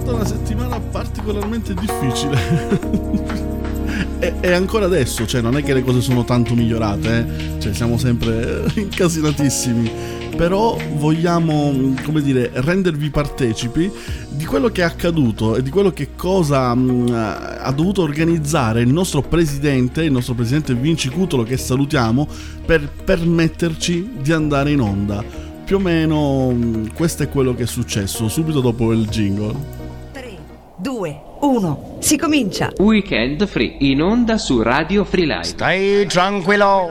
stata una settimana particolarmente difficile. e, ancora adesso, cioè non è che le cose sono tanto migliorate, eh? cioè siamo sempre incasinatissimi, però vogliamo, come dire, rendervi partecipi di quello che è accaduto e di quello che cosa mh, ha dovuto organizzare il nostro presidente, il nostro presidente Vinci Cutolo che salutiamo, per permetterci di andare in onda. Più o meno mh, questo è quello che è successo subito dopo il jingle. 3, 2, 1, si comincia! Weekend Free in onda su Radio Free Life. Stai tranquillo!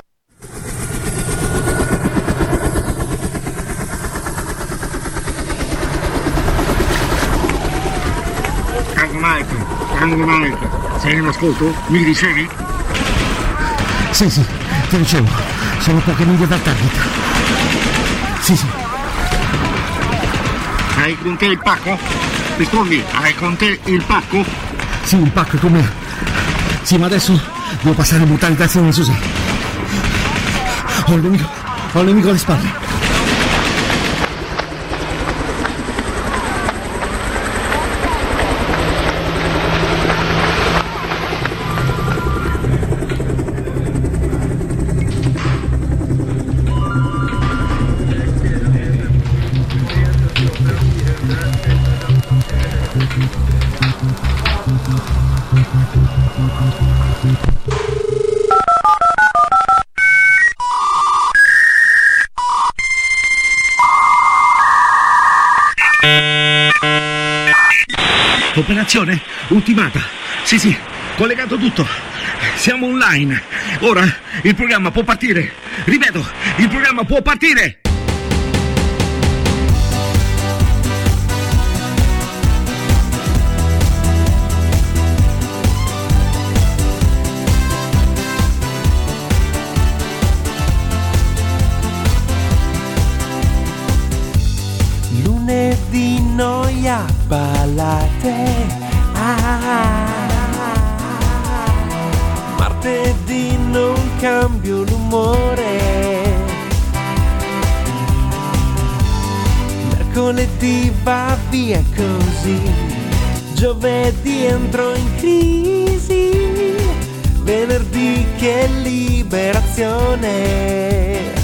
Carlo Mike, Carlo Mike, sei in ascolto? Mi ricevi? Sì, sì, ti ricevo. Sono poche miglia dal target. Sì, sì. Hai con te il pacco? Rispondi, hai con te il pacco? Sì, il pacco con me. Sì, ma adesso devo passare in brutalizzazione su sé. Ho il nemico, ho il nemico alle spalle. Operazione ultimata. Sì, sì, collegato tutto. Siamo online. Ora il programma può partire. Ripeto, il programma può partire. Lunedì noia ballate ah, Martedì non cambio l'umore. Mercoledì va via così. Giovedì entro in crisi. Venerdì che liberazione.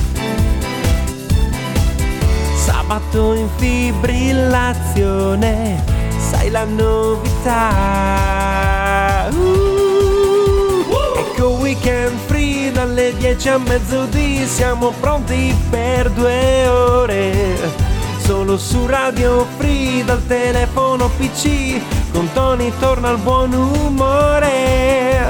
Sabato in fibrillazione, sai la novità. Uh, ecco weekend free dalle 10 a mezzodì, siamo pronti per due ore. Solo su Radio Free dal telefono PC, con Tony torna al buon umore.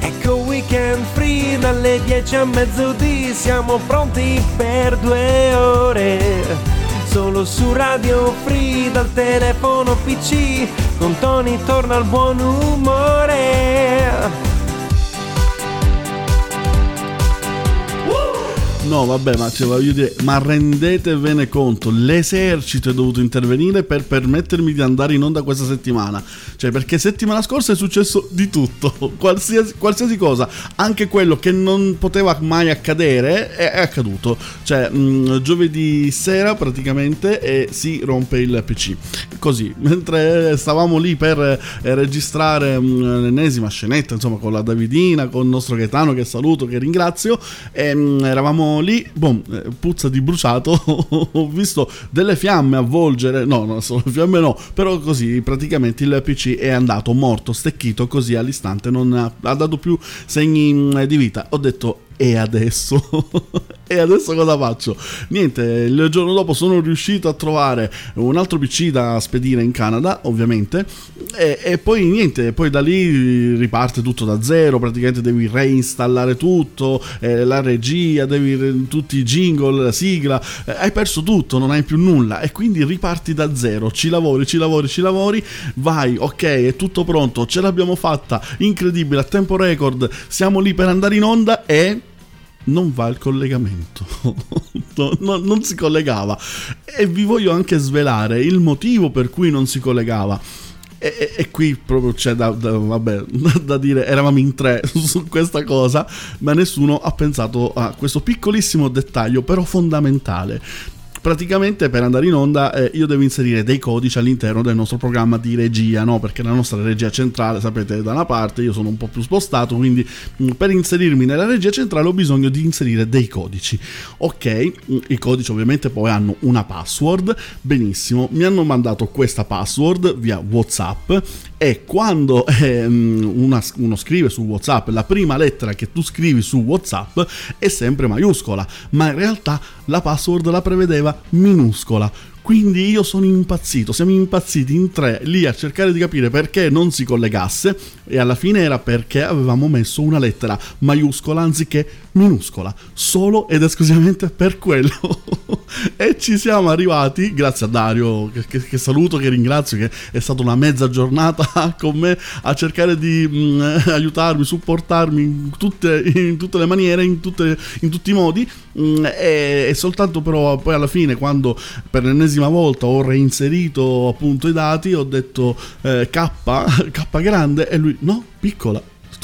Ecco weekend free dalle 10 a mezzodì, siamo pronti per due ore. Solo su Radio Free dal telefono PC Con Tony torna al buon umore No, vabbè, ma, cioè, voglio dire, ma rendetevene conto, l'esercito è dovuto intervenire per permettermi di andare in onda questa settimana. Cioè, perché settimana scorsa è successo di tutto, qualsiasi, qualsiasi cosa, anche quello che non poteva mai accadere è, è accaduto. Cioè, mh, giovedì sera praticamente e si rompe il PC. Così, mentre stavamo lì per eh, registrare mh, l'ennesima scenetta, insomma, con la Davidina, con il nostro Gaetano che saluto, che ringrazio, e, mh, eravamo lì, boom, eh, puzza di bruciato, ho visto delle fiamme avvolgere, no, non sono fiamme no, però così praticamente il PC è andato morto, stecchito così all'istante, non ha, ha dato più segni mm, di vita. Ho detto e adesso? e adesso cosa faccio? Niente, il giorno dopo sono riuscito a trovare un altro PC da spedire in Canada, ovviamente, e, e, poi niente, poi da lì riparte tutto da zero, praticamente devi reinstallare tutto, eh, la regia, devi tutti i jingle, la sigla, eh, hai perso tutto, non hai più nulla. E quindi riparti da zero, ci lavori, ci lavori, ci lavori, vai, ok, è tutto pronto, ce l'abbiamo fatta, incredibile, a tempo record, siamo lì per andare in onda e non va il collegamento, no, no, non si collegava e vi voglio anche svelare il motivo per cui non si collegava. E, e, e qui proprio c'è da, da, vabbè, da, dire, eravamo in tre su questa cosa, ma nessuno ha pensato a questo piccolissimo dettaglio, però fondamentale. Praticamente per andare in onda eh, io devo inserire dei codici all'interno del nostro programma di regia, no? perché la nostra regia centrale, sapete, è da una parte, io sono un po' più spostato, quindi mh, per inserirmi nella regia centrale ho bisogno di inserire dei codici. Ok, mh, i codici ovviamente poi hanno una password, benissimo, mi hanno mandato questa password via WhatsApp e quando ehm, una- uno scrive su WhatsApp, la prima lettera che tu scrivi su WhatsApp è sempre maiuscola, ma in realtà la password la prevedeva minuscola. Quindi io sono impazzito, siamo impazziti in tre lì a cercare di capire perché non si collegasse e alla fine era perché avevamo messo una lettera maiuscola anziché minuscola, solo ed esclusivamente per quello. e ci siamo arrivati, grazie a Dario, che, che- che saluto, che ringrazio, che è stata una mezza giornata con me a cercare di mm, aiutarmi, supportarmi in tutte, in tutte le maniere, in, tutte- in tutti i modi. mm, e, e soltanto però poi alla fine, quando per l'ennesima volta ho reinserito appunto i dati, ho detto eh, K, K grande, e lui no, piccola.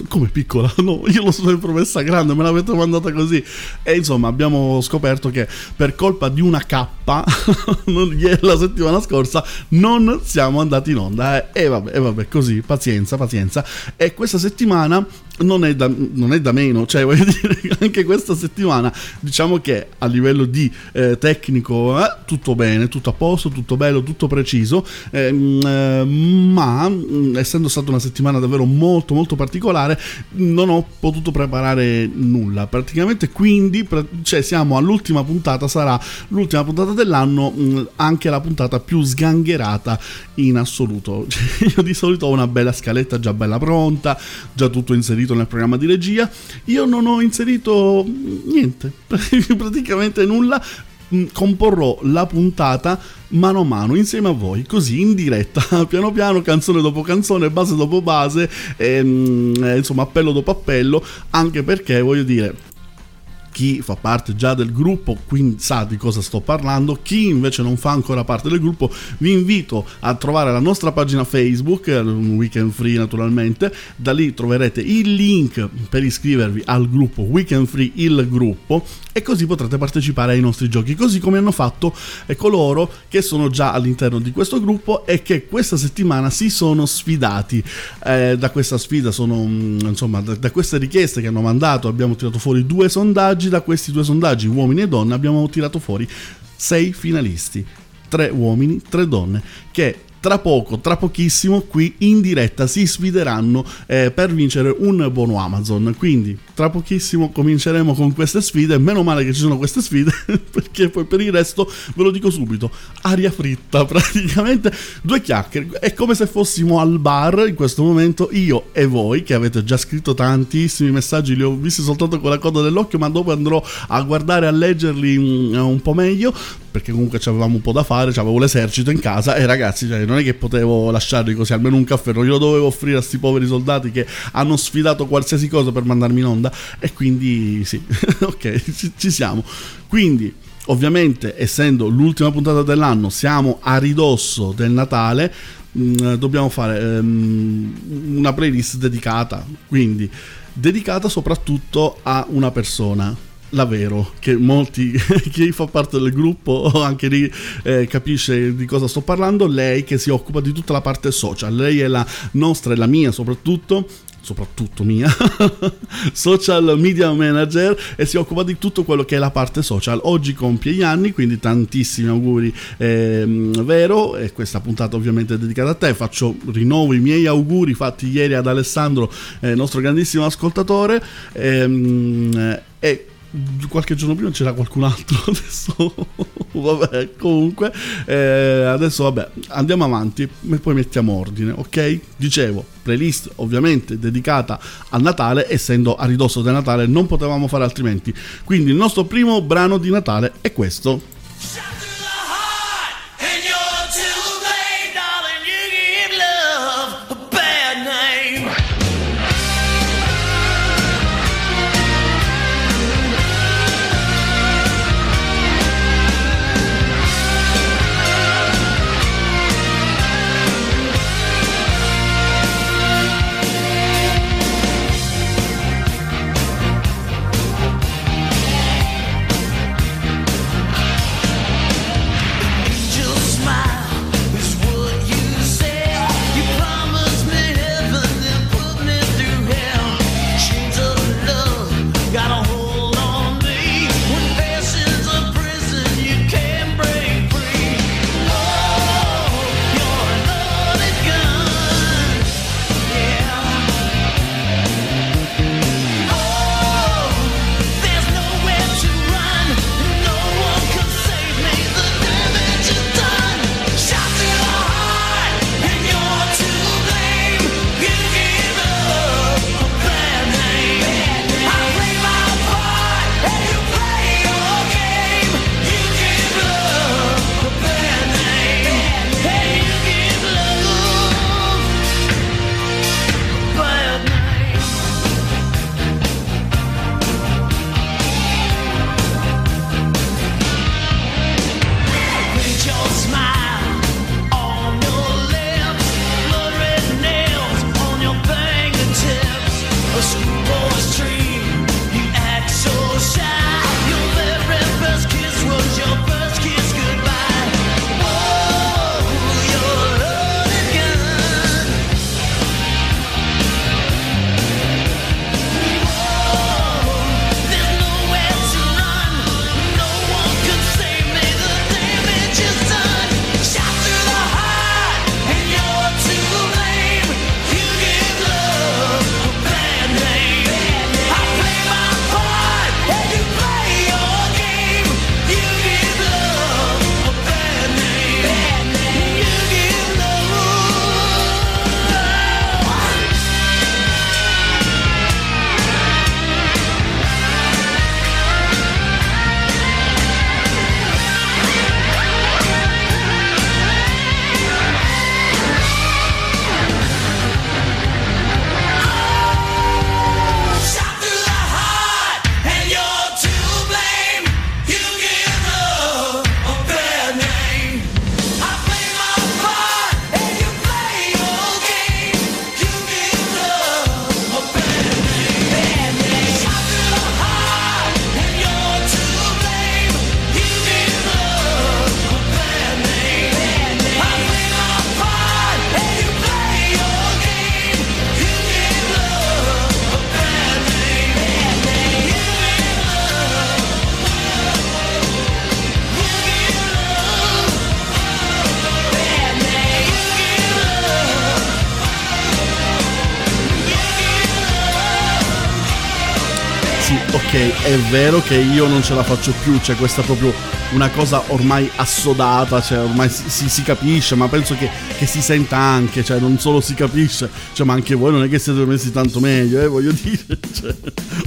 Come piccola? No, io l'ho sempre messa grande, me l'avete mandata così. E insomma, abbiamo scoperto che per colpa di una K, la settimana scorsa, non siamo andati in onda. eh. E vabbè, e vabbè, così, pazienza, pazienza. E questa settimana non è, da, non è da meno, cioè voglio dire, anche questa settimana diciamo che a livello di eh, tecnico eh, tutto bene, tutto a posto, tutto bello, tutto preciso, ehm, eh, ma mh, essendo stata una settimana davvero molto molto particolare non ho potuto preparare nulla praticamente, quindi cioè, siamo all'ultima puntata, sarà l'ultima puntata dell'anno, mh, anche la puntata più sgangherata in assoluto. Cioè, io di solito ho una bella scaletta già bella pronta, già tutto inserito nel programma di regia. Io non ho inserito niente, praticamente nulla. Mm, Comporrò la puntata mano a mano insieme a voi, così in diretta, piano piano, canzone dopo canzone, base dopo base, ehm, eh, insomma, appello dopo appello, anche perché voglio dire chi fa parte già del gruppo quindi sa di cosa sto parlando. Chi invece non fa ancora parte del gruppo vi invito a trovare la nostra pagina facebook eh, weekend free naturalmente. Da lì troverete il link per iscrivervi al gruppo weekend free il gruppo e così potrete partecipare ai nostri giochi. Così come hanno fatto eh, coloro che sono già all'interno di questo gruppo e che questa settimana si sono sfidati. Eh, da questa sfida sono mm, insomma da, da queste richieste che hanno mandato abbiamo tirato fuori due sondaggi da questi due sondaggi uomini e donne abbiamo tirato fuori sei finalisti tre uomini tre donne che tra poco, tra pochissimo, qui in diretta si sfideranno eh, per vincere un buono Amazon. Quindi, tra pochissimo cominceremo con queste sfide. Meno male che ci sono queste sfide, perché poi per il resto ve lo dico subito: aria fritta, praticamente due chiacchiere. È come se fossimo al bar in questo momento, io e voi, che avete già scritto tantissimi messaggi, li ho visti soltanto con la coda dell'occhio, ma dopo andrò a guardare, a leggerli mm, un po' meglio perché comunque avevamo un po' da fare, avevo l'esercito in casa e ragazzi, cioè, non è che potevo lasciarli così, almeno un caffè, non glielo dovevo offrire a questi poveri soldati che hanno sfidato qualsiasi cosa per mandarmi in onda e quindi sì, ok, ci, ci siamo. Quindi ovviamente essendo l'ultima puntata dell'anno, siamo a ridosso del Natale, mh, dobbiamo fare ehm, una playlist dedicata, quindi dedicata soprattutto a una persona la Vero, che molti, chi fa parte del gruppo anche lì eh, capisce di cosa sto parlando, lei che si occupa di tutta la parte social, lei è la nostra e la mia soprattutto, soprattutto mia, social media manager e si occupa di tutto quello che è la parte social. Oggi compie gli anni, quindi tantissimi auguri ehm, Vero e questa puntata ovviamente è dedicata a te, faccio rinnovo i miei auguri fatti ieri ad Alessandro, eh, nostro grandissimo ascoltatore ehm, e qualche giorno prima c'era qualcun altro adesso vabbè comunque eh, adesso vabbè andiamo avanti e poi mettiamo ordine ok? Dicevo playlist ovviamente dedicata al Natale essendo a ridosso del Natale non potevamo fare altrimenti. Quindi il nostro primo brano di Natale è questo vero che io non ce la faccio più, c'è questa proprio una cosa ormai assodata, cioè ormai si- si capisce, ma penso che, che si senta anche, cioè non solo si capisce, cioè ma anche voi non è che siete messi tanto meglio, eh, voglio dire, cioè,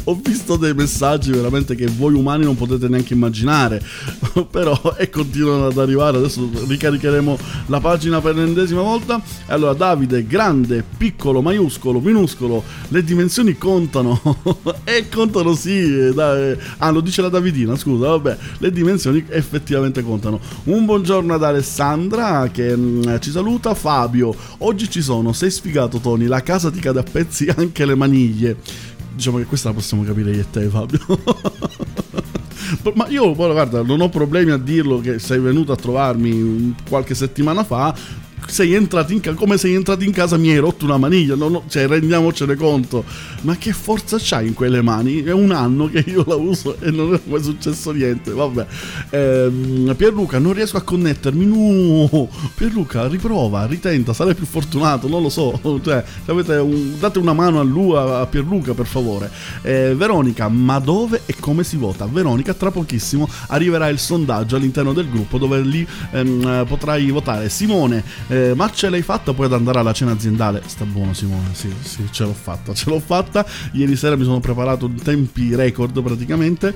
ho visto dei messaggi veramente che voi umani non potete neanche immaginare, però e continuano ad arrivare, adesso ricaricheremo la pagina per l'ennesima volta, allora Davide, grande, piccolo, maiuscolo, minuscolo, le dimensioni contano, e contano sì, eh, dai, ah lo dice la Davidina, scusa, vabbè, le dimensioni effettivamente contano. Un buongiorno ad Alessandra che mm, ci saluta, Fabio, oggi ci sono, sei sfigato Tony, la casa ti cade a pezzi anche le maniglie. Diciamo che questa la possiamo capire io e te Fabio. Ma io, poi, guarda, non ho problemi a dirlo che sei venuto a trovarmi qualche settimana fa. Sei entrato in casa, come sei entrato in casa mi hai rotto una maniglia, no, no, cioè rendiamocene conto. Ma che forza c'hai in quelle mani? È un anno che io la uso e non è mai successo niente, vabbè. Ehm, Pierluca, non riesco a connettermi, no. Pierluca, riprova, ritenta, sarai più fortunato, non lo so. Cioè, un- date una mano a lui, a Pierluca, per favore. Eh, Veronica, ma dove e come si vota? Veronica, tra pochissimo arriverà il sondaggio all'interno del gruppo dove lì ehm, eh, potrai votare. Simone, eh, ma ce l'hai fatta poi ad andare alla cena aziendale? Sta buono Simone, sì, sì, ce l'ho fatta, ce l'ho fatta. Ieri sera mi sono preparato in tempi record praticamente.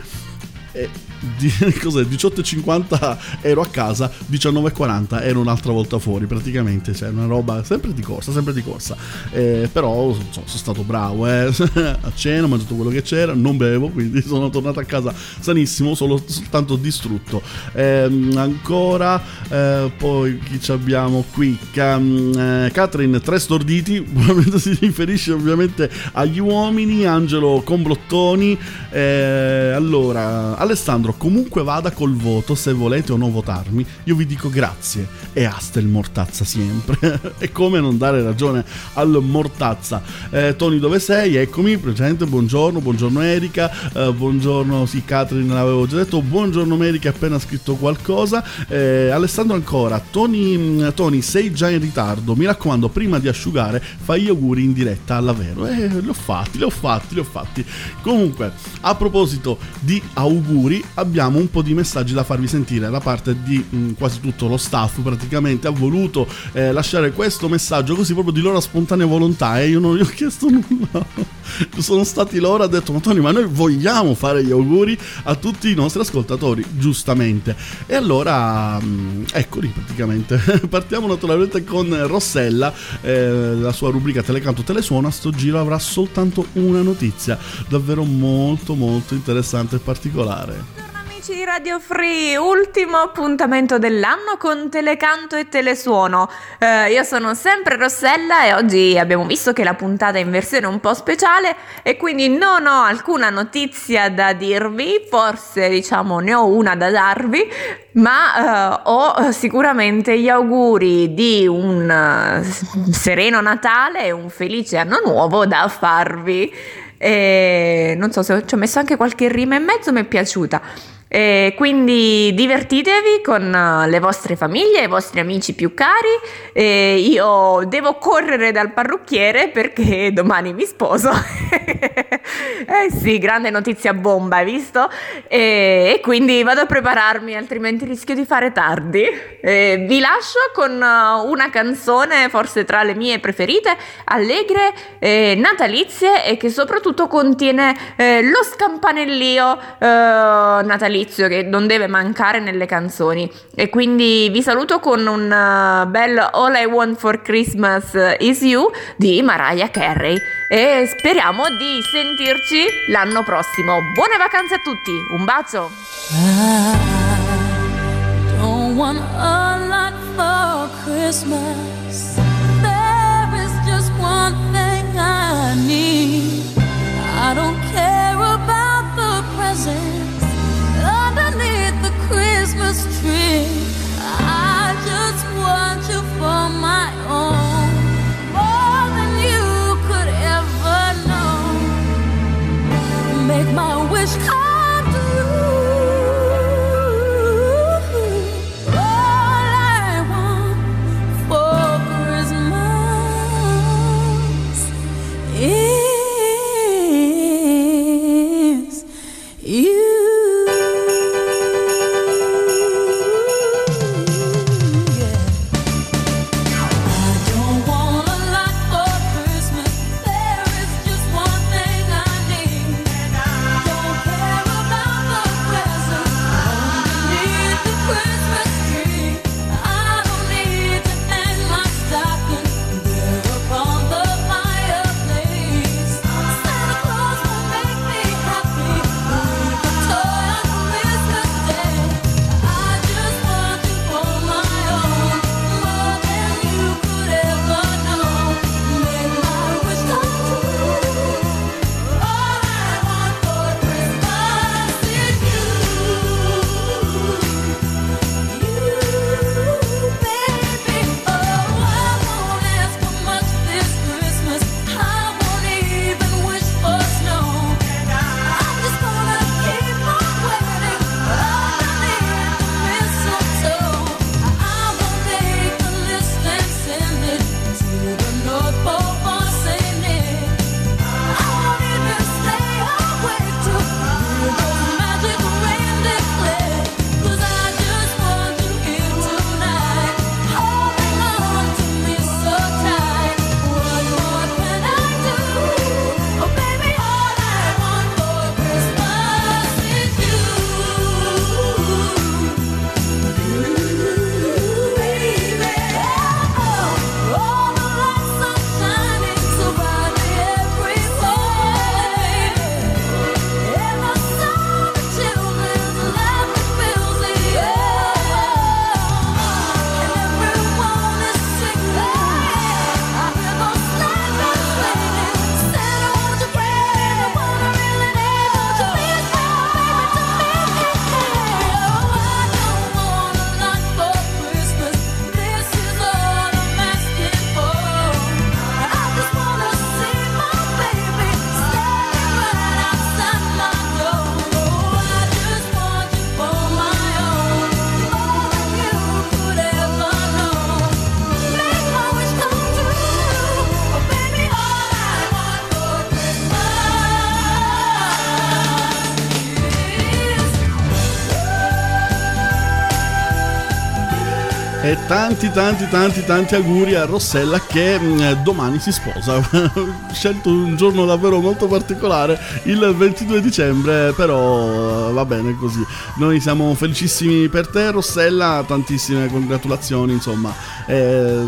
E di, cos'è? 18.50 ero a casa, 19.40 ero un'altra volta fuori praticamente, cioè una roba sempre di corsa, sempre di corsa. Eh, però insomma, sono stato bravo, eh. a cena ho mangiato quello che c'era, non bevo, quindi sono tornato a casa sanissimo, solo soltanto distrutto. Ehm, ancora, eh, poi chi ci abbiamo qui? Ca- eh, Catherine, tre storditi, probabilmente si riferisce ovviamente agli uomini, Angelo Complottoni. Eh, allora, Alessandro, comunque vada col voto, se volete o no votarmi, io vi dico grazie e hasta il mortazza sempre. e come non dare ragione al mortazza? Eh, Tony, dove sei? Eccomi, presente, buongiorno, buongiorno Erika, eh, buongiorno, sì, Catherine l'avevo già detto, buongiorno Erika, ha appena scritto qualcosa. Eh, Alessandro ancora, Tony, mm, Tony, sei già in ritardo, mi raccomando, prima di asciugare, fai gli auguri in diretta alla Vero. Eh, li ho fatti, li ho fatti, li ho fatti. Comunque, a proposito di auguri, abbiamo un po' di messaggi da farvi sentire da parte di mm, quasi tutto lo staff. Praticamente ha voluto eh, lasciare questo messaggio così proprio di loro spontanea volontà. E io non gli ho chiesto nulla. Sono stati loro, ha detto: Ma Tony, ma noi vogliamo fare gli auguri a tutti i nostri ascoltatori, giustamente. E allora, mm, eccoli praticamente. Partiamo naturalmente con Rossella, eh, la sua rubrica Telecanto Telesuono. A sto giro avrà soltanto una notizia, davvero molto molto interessante e particolare. Amici di Radio Free, ultimo appuntamento dell'anno con Telecanto e Telesuono. Eh, io sono sempre Rossella e oggi abbiamo visto che la puntata è in versione un po' speciale e quindi non ho alcuna notizia da dirvi, forse diciamo ne ho una da darvi, ma eh, ho sicuramente gli auguri di un eh, sereno Natale e un felice anno nuovo da farvi. E non so se ci ho messo anche qualche rima in mezzo, mi è piaciuta. E quindi divertitevi con eh, le vostre famiglie, i vostri amici più cari. E io devo correre dal parrucchiere perché domani mi sposo. eh sì, grande notizia bomba, hai visto? E, e quindi vado a prepararmi, altrimenti rischio di fare tardi. E vi lascio con eh, una canzone, forse tra le mie preferite, allegre, eh, natalizie e che soprattutto contiene eh, lo scampanellio eh, natalizio che non deve mancare nelle canzoni. E quindi vi saluto con un eh, bel All I Want for Christmas Is You di Mariah Carey e speriamo di sentirci l'anno prossimo. Buone vacanze a tutti, un bacio! Don't want my own, more than you could ever know. Make my wish come tanti tanti tanti tanti auguri a Rossella che mh, domani si sposa. Scelto un giorno davvero molto particolare, il 22 dicembre, però eh, va bene così. Noi siamo felicissimi per te Rossella, tantissime congratulazioni, insomma, eh,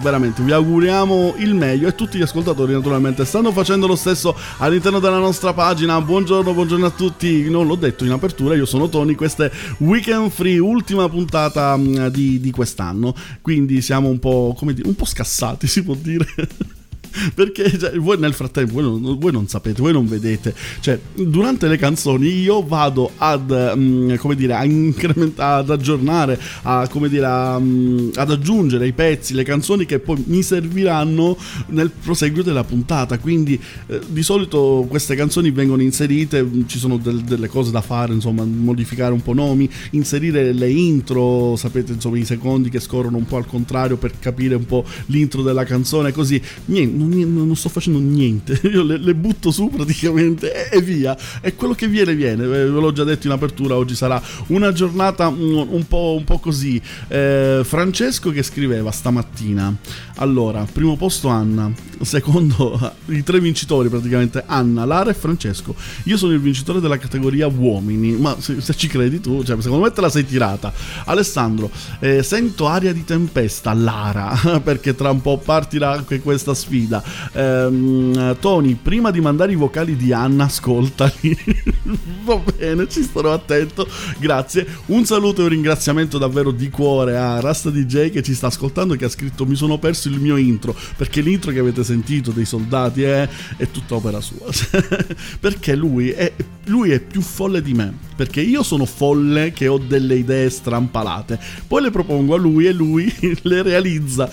veramente vi auguriamo il meglio e tutti gli ascoltatori naturalmente stanno facendo lo stesso all'interno della nostra pagina. Buongiorno, buongiorno a tutti. Non l'ho detto in apertura, io sono Tony, questa è Weekend Free, ultima puntata mh, di, di quest'anno, quindi siamo un po', come dire, un po' scassati, si può dire. Perché cioè, voi nel frattempo voi non, voi non sapete, voi non vedete, cioè durante le canzoni io vado ad, mm, come dire, a incrementare, ad aggiornare, a, come dire, a, mm, ad aggiungere i pezzi, le canzoni che poi mi serviranno nel proseguio della puntata. Quindi eh, di solito queste canzoni vengono inserite, mm, ci sono del- delle cose da fare, insomma, modificare un po' nomi, inserire le intro, sapete, insomma, i secondi che scorrono un po' al contrario per capire un po' l'intro della canzone, così. Niente, non, non sto facendo niente, io le, le butto su praticamente e, e via. E quello che viene, viene. Eh, Ve l'ho già detto in apertura, oggi sarà una giornata mm, un po', un po' così. Eh, Francesco che scriveva stamattina. Allora, primo posto Anna, secondo i tre vincitori praticamente Anna, Lara e Francesco. Io sono il vincitore della categoria uomini, ma se, se ci credi tu, cioè, secondo me te la sei tirata. Alessandro, eh, sento aria di tempesta, Lara, perché tra un po' partirà anche questa sfida. Ehm, Tony, prima di mandare i vocali di Anna, ascoltali. Va bene, ci starò attento. Grazie. Un saluto e un ringraziamento davvero di cuore a Rasta DJ che ci sta ascoltando e che ha scritto mi sono perso il mio intro, perché l'intro che avete sentito dei soldati è, è tutta opera sua. perché lui è, lui è più folle di me, perché io sono folle che ho delle idee strampalate, poi le propongo a lui e lui le realizza.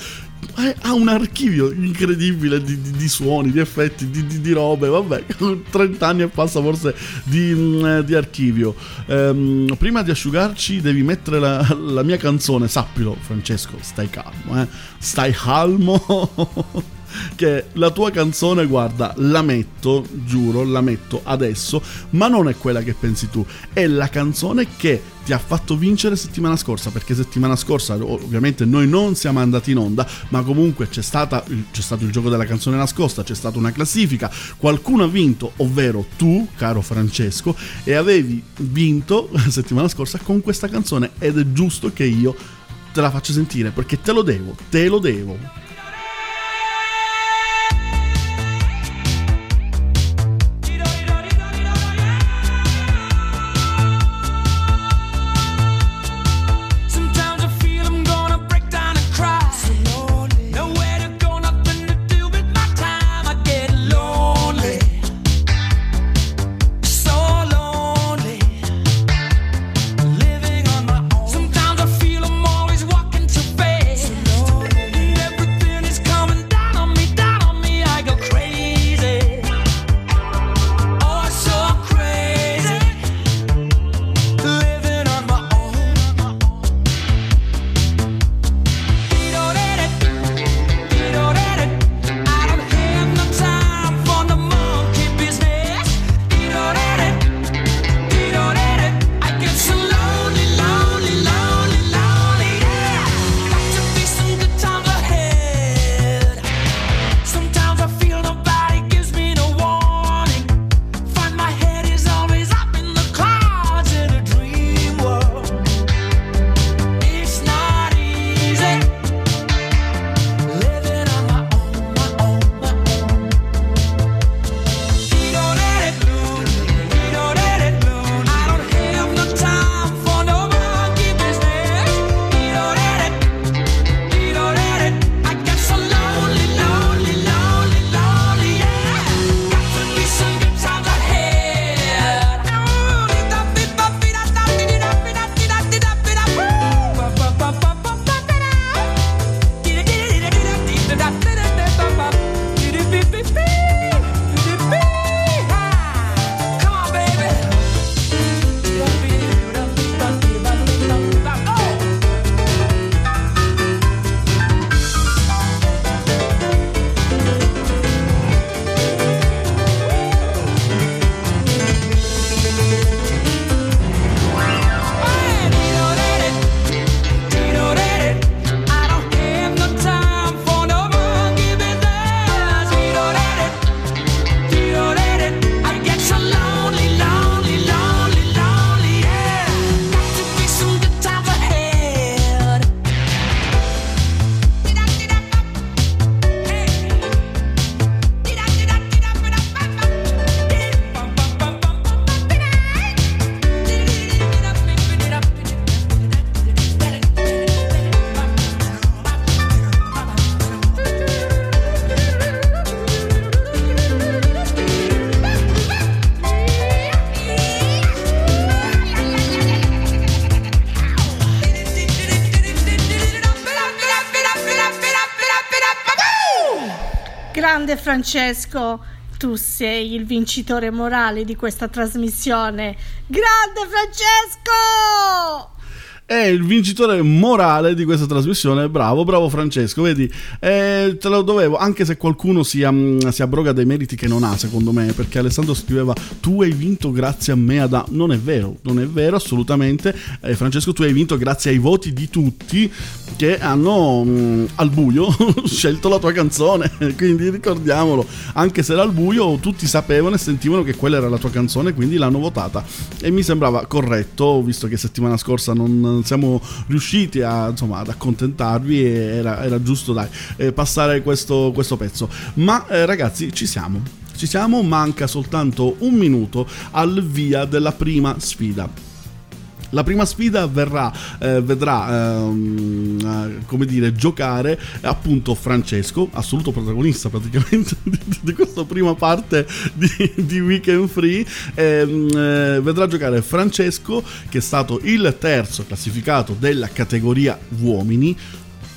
Eh, Ha un archivio incredibile di, di- di suoni, di effetti, di, di- robe. Vabbè, 30 anni e passa forse di, mm, di archivio. Ehm, prima di asciugarci, devi mettere la, la mia canzone. Sappilo, Francesco, stai calmo, eh. Stai calmo. che la tua canzone, guarda, la metto, giuro, la metto adesso, ma non è quella che pensi tu, è la canzone che ti ha fatto vincere settimana scorsa, perché settimana scorsa ovviamente noi non siamo andati in onda, ma comunque c'è, stata, c'è stato il gioco della canzone nascosta, c'è stata una classifica, qualcuno ha vinto, ovvero tu, caro Francesco, e avevi vinto settimana scorsa con questa canzone ed è giusto che io te la faccia sentire, perché te lo devo, te lo devo. Grande Francesco, tu sei il vincitore morale di questa trasmissione. Grande Francesco! È il vincitore morale di questa trasmissione. Bravo, bravo Francesco. Vedi, eh, te lo dovevo, anche se qualcuno si, mm, si abroga dei meriti che non ha, secondo me, perché Alessandro scriveva: Tu hai vinto grazie a me. Ad... Non è vero, non è vero assolutamente. Eh, Francesco, tu hai vinto grazie ai voti di tutti che hanno mm, al buio scelto la tua canzone. Quindi ricordiamolo, anche se era al buio, tutti sapevano e sentivano che quella era la tua canzone, quindi l'hanno votata. E mi sembrava corretto, visto che settimana scorsa non siamo riusciti a, insomma, ad accontentarvi e era, era giusto dai, eh, passare questo, questo pezzo. Ma eh, ragazzi, ci siamo. Ci siamo, manca soltanto un minuto al via della prima sfida. La prima sfida verrà, eh, vedrà ehm, eh, come dire, giocare appunto Francesco, assoluto protagonista praticamente di, di questa prima parte di, di Weekend Free. Ehm, eh, vedrà giocare Francesco, che è stato il terzo classificato della categoria uomini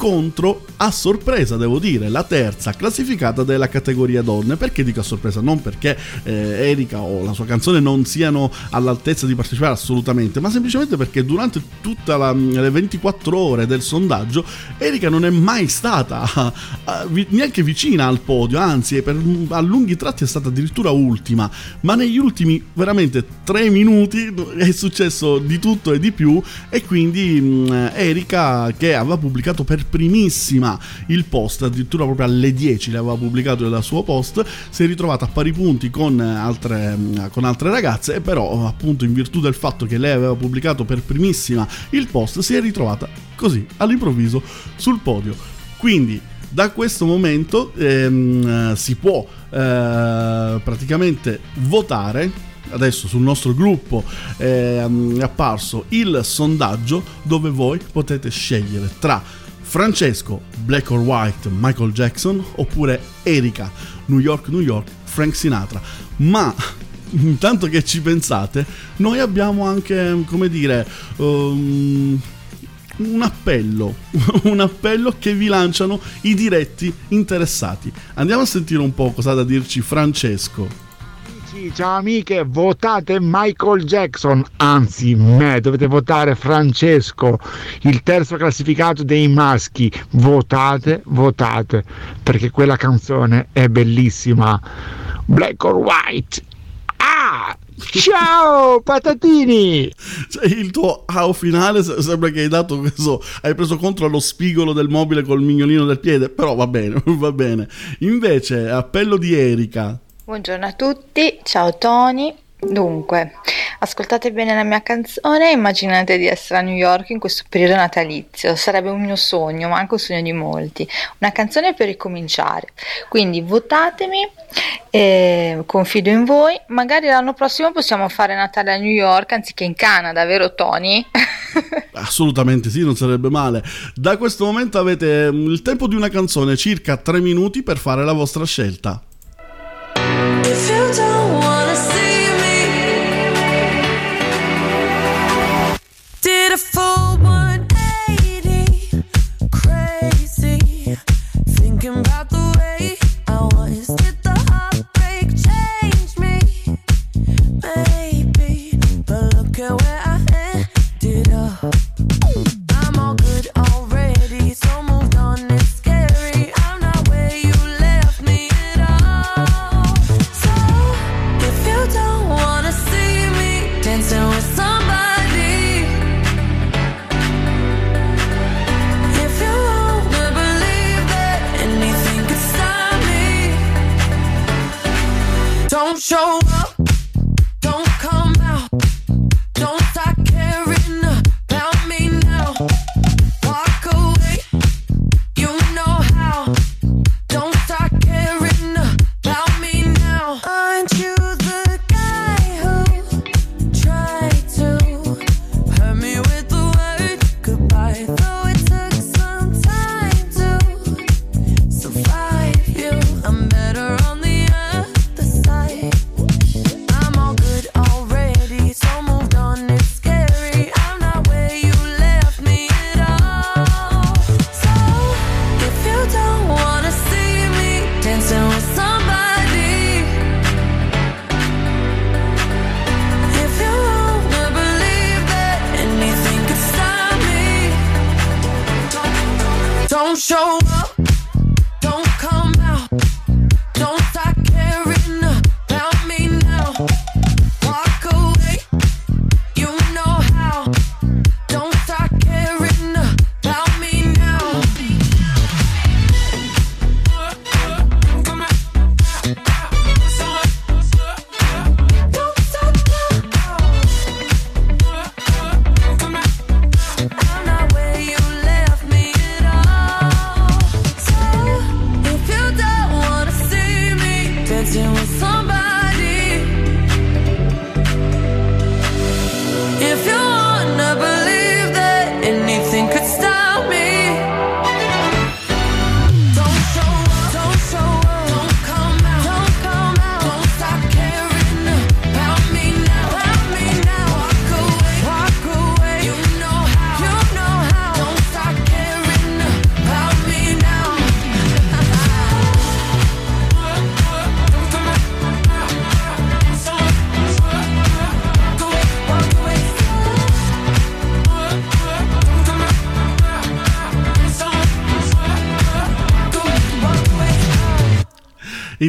contro a sorpresa devo dire la terza classificata della categoria donne. Perché dico a sorpresa? Non perché eh, Erika o la sua canzone non siano all'altezza di partecipare assolutamente ma semplicemente perché durante tutte le 24 ore del sondaggio Erika non è mai stata a, a, vi, neanche vicina al podio anzi per, a lunghi tratti è stata addirittura ultima. Ma negli ultimi veramente 3 minuti è successo di tutto e di più e quindi mh, Erika che aveva pubblicato per primissima il post, addirittura proprio alle 10 l'aveva pubblicato il suo post, si è ritrovata a pari punti con altre, con altre ragazze e però appunto in virtù del fatto che lei aveva pubblicato per primissima il post si è ritrovata così all'improvviso sul podio. Quindi da questo momento ehm, si può eh, praticamente votare adesso sul nostro gruppo eh, è apparso il sondaggio dove voi potete scegliere tra Francesco, Black or White, Michael Jackson oppure Erika, New York, New York, Frank Sinatra. Ma intanto che ci pensate, noi abbiamo anche, come dire, um, un appello, un appello che vi lanciano i diretti interessati. Andiamo a sentire un po' cosa ha da dirci Francesco. Amici, ciao amiche, votate Michael Jackson, anzi me, dovete votare Francesco, il terzo classificato dei maschi. Votate, votate, perché quella canzone è bellissima. Black or white. Ah! Ciao patatini! Cioè, il tuo AO finale se- sembra che hai dato questo. Hai preso contro allo spigolo del mobile col mignolino del piede. Però va bene, va bene. Invece, appello di Erika. Buongiorno a tutti, ciao Tony. Dunque, ascoltate bene la mia canzone, immaginate di essere a New York in questo periodo natalizio, sarebbe un mio sogno, ma anche un sogno di molti, una canzone per ricominciare. Quindi votatemi, eh, confido in voi, magari l'anno prossimo possiamo fare Natale a New York anziché in Canada, vero Tony? Assolutamente sì, non sarebbe male. Da questo momento avete mm, il tempo di una canzone, circa 3 minuti per fare la vostra scelta.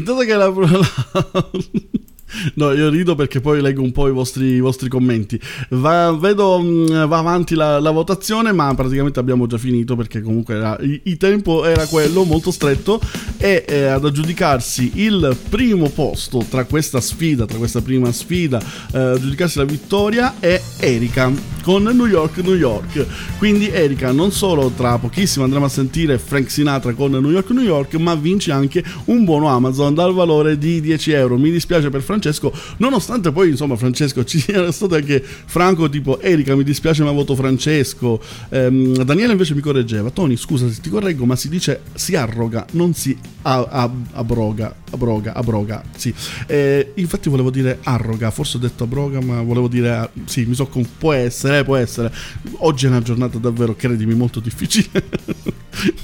Intanto che la... No, io rido perché poi leggo un po' i vostri, i vostri commenti. Va, vedo, mh, va avanti la, la votazione, ma praticamente abbiamo già finito perché comunque era- il, il tempo era quello, molto stretto. E eh, ad aggiudicarsi il primo posto tra questa sfida, tra questa prima sfida, eh, aggiudicarsi la vittoria è Erika con New York, New York. Quindi Erika non solo tra pochissimo andremo a sentire Frank Sinatra con New York, New York, ma vince anche un buono Amazon dal valore di 10 euro. Mi dispiace per Francesco, nonostante poi insomma Francesco ci sia stato anche Franco tipo Erika mi dispiace ma voto Francesco. Ehm, Daniele invece mi correggeva, Tony scusa se ti correggo ma si dice si arroga, non si abroga, abroga, abroga, sì. Eh, infatti volevo dire arroga, forse ho detto abroga ma volevo dire, sì mi so con- può essere, può essere. Oggi è una giornata davvero, credimi, molto difficile.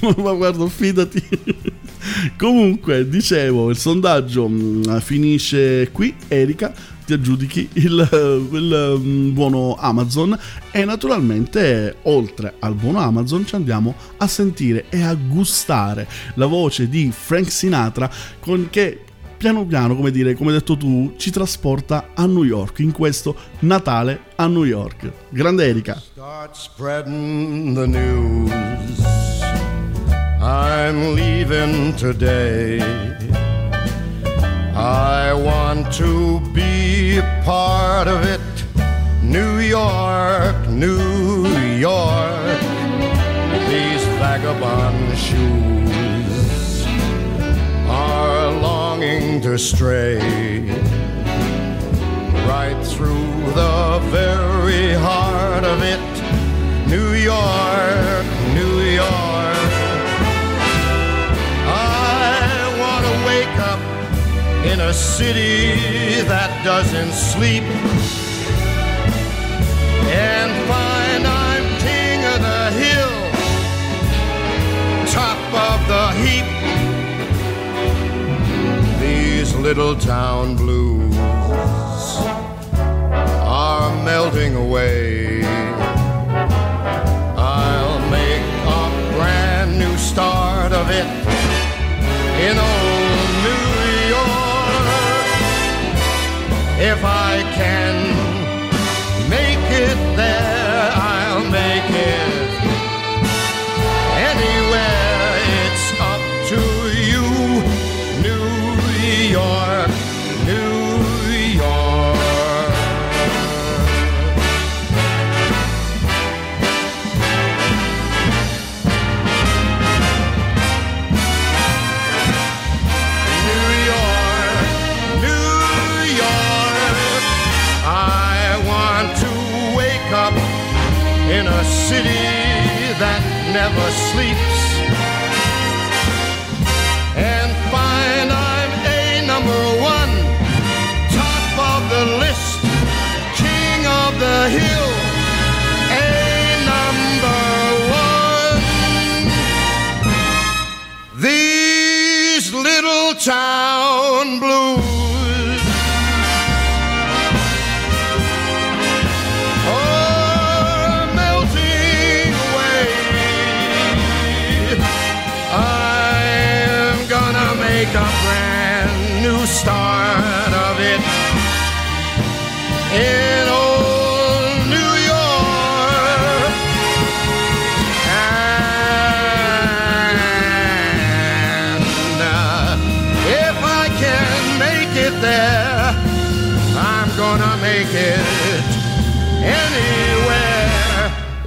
ma guarda, fidati. Comunque, dicevo, il sondaggio mh, finisce qui. Erika, ti aggiudichi il, il, mm, buono Amazon. E naturalmente, oltre al buono Amazon, ci andiamo a sentire e a gustare la voce di Frank Sinatra con che. Piano piano, come dire, come detto tu, ci trasporta a New York in questo Natale a New York. Grande Erika. Start spreading the news. I'm leaving today. I want to be a part of it. New York, New York. These vagabond shoes are longing to stray right through the very heart of it. New York, New York. In a city that doesn't sleep and find I'm king of the hill, top of the heap. These little town blues are melting away. I'll make a brand new start of it in old If I can make it there, asleep.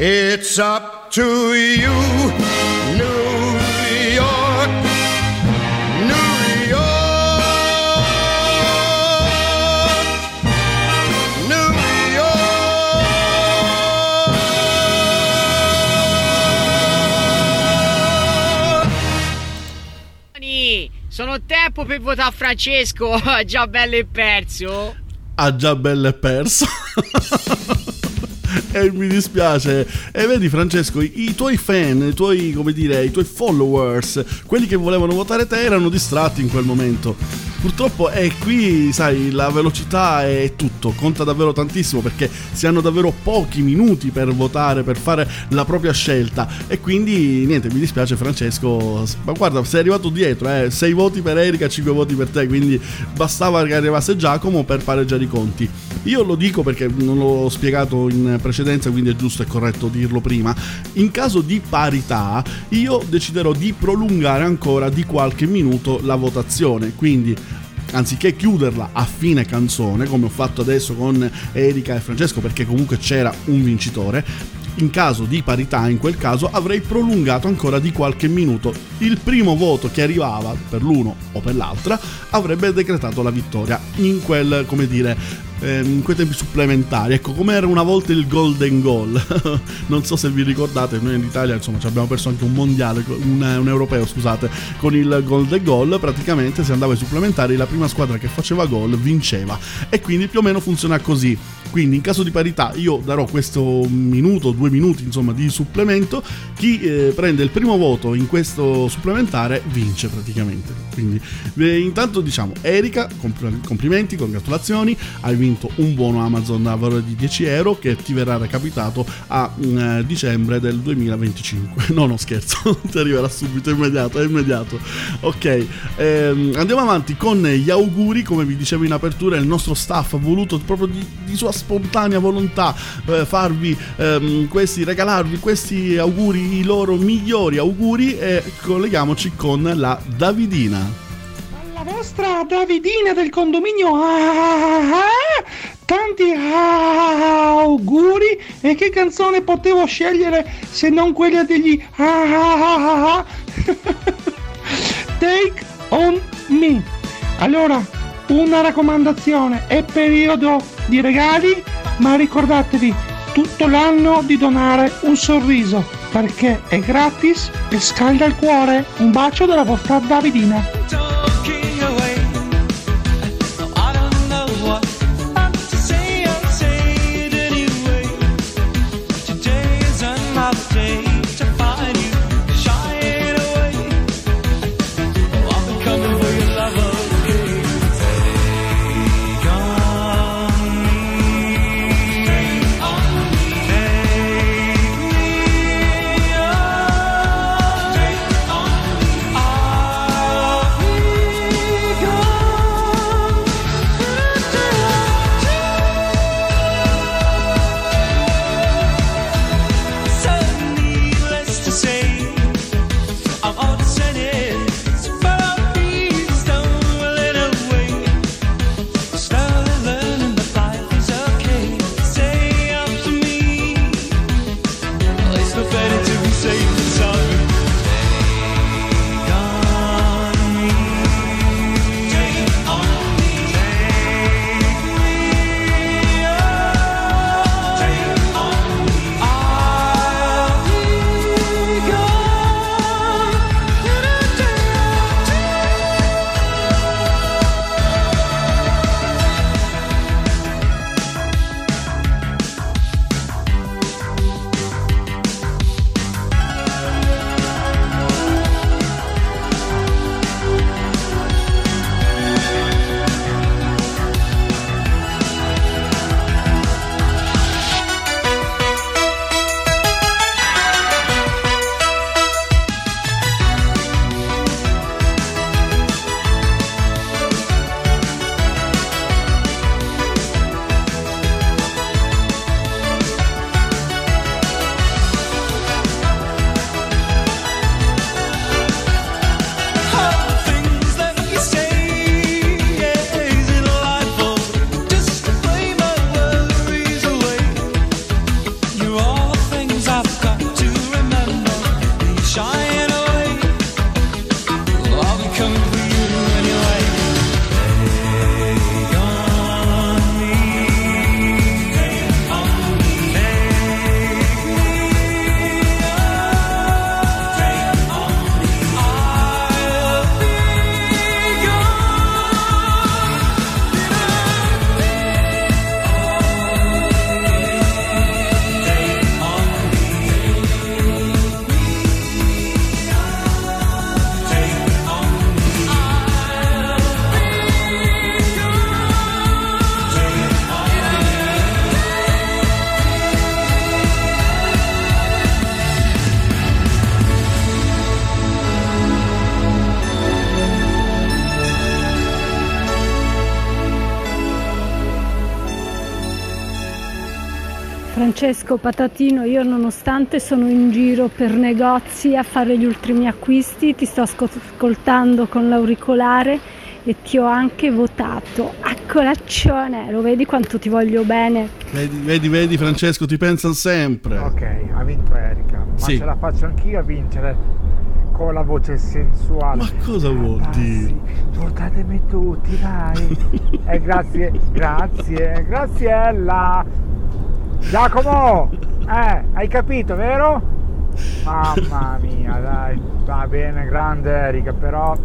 It's up to you, New York, New York, New York. Tony, Sono tempo per votare Francesco, già bello e perso. ha già belle perso. e mi dispiace. E vedi Francesco, i, tuoi fan, i tuoi, come dire, i tuoi followers, quelli che volevano votare te erano distratti in quel momento. Purtroppo è qui, sai, la velocità è tutto, conta davvero tantissimo perché si hanno davvero pochi minuti per votare, per fare la propria scelta e quindi niente, mi dispiace Francesco, ma guarda, sei arrivato dietro, eh, 6 voti per Erika, 5 voti per te, quindi bastava che arrivasse Giacomo per pareggiare i conti. Io lo dico perché non l'ho spiegato in precedenza, quindi è giusto e corretto dirlo prima. In caso di parità, io deciderò di prolungare ancora di qualche minuto la votazione, quindi anziché chiuderla a fine canzone, come ho fatto adesso con Erika e Francesco, perché comunque c'era un vincitore, in caso di parità, in quel caso, avrei prolungato ancora di qualche minuto. Il primo voto che arrivava per l'uno o per l'altra avrebbe decretato la vittoria in quel, come dire, in quei tempi supplementari. Ecco, come era una volta il Golden Goal. non so se vi ricordate, noi in Italia insomma ci abbiamo perso anche un mondiale, un, un europeo, scusate, con il Golden Goal. Praticamente si andava ai supplementari, la prima squadra che faceva gol vinceva. E quindi più o meno funziona così. Quindi in caso di parità io darò questo minuto, due minuti insomma di supplemento. Chi eh, prende il primo voto in questo supplementare vince praticamente. Quindi eh, intanto diciamo Erika, compl- complimenti, congratulazioni, hai vinto un buono Amazon a valore di 10 euro che ti verrà recapitato a mm, eh, dicembre del 2025. No, no scherzo, ti arriverà subito, è immediato, è immediato. Ok, ehm, andiamo avanti con gli auguri, come vi dicevo in apertura, il nostro staff ha voluto proprio di, di sua spontanea volontà eh, farvi ehm, questi, regalarvi questi auguri, i loro migliori auguri e colleghiamoci con la Davidina. La vostra Davidina del condominio ah, tanti auguri e che canzone potevo scegliere se non quella degli ah, Take on me. Allora, una raccomandazione, è periodo di regali, ma ricordatevi tutto l'anno di donare un sorriso perché è gratis e scalda il cuore. Un bacio dalla vostra Davidina. Is another day to find Francesco Patatino, io nonostante sono in giro per negozi a fare gli ultimi acquisti, ti sto ascol- ascoltando con l'auricolare e ti ho anche votato a colazione, lo vedi quanto ti voglio bene? Vedi, vedi, vedi, Francesco, ti pensano sempre. Ok, ha vinto Erika, ma Sì. ce la faccio anch'io a vincere con la voce sensuale. Ma cosa vuol dire? Votatemi tutti, dai. E grazie, grazie, graziella. Giacomo, eh, hai capito, vero? Mamma mia, dai, va bene, grande Erika, però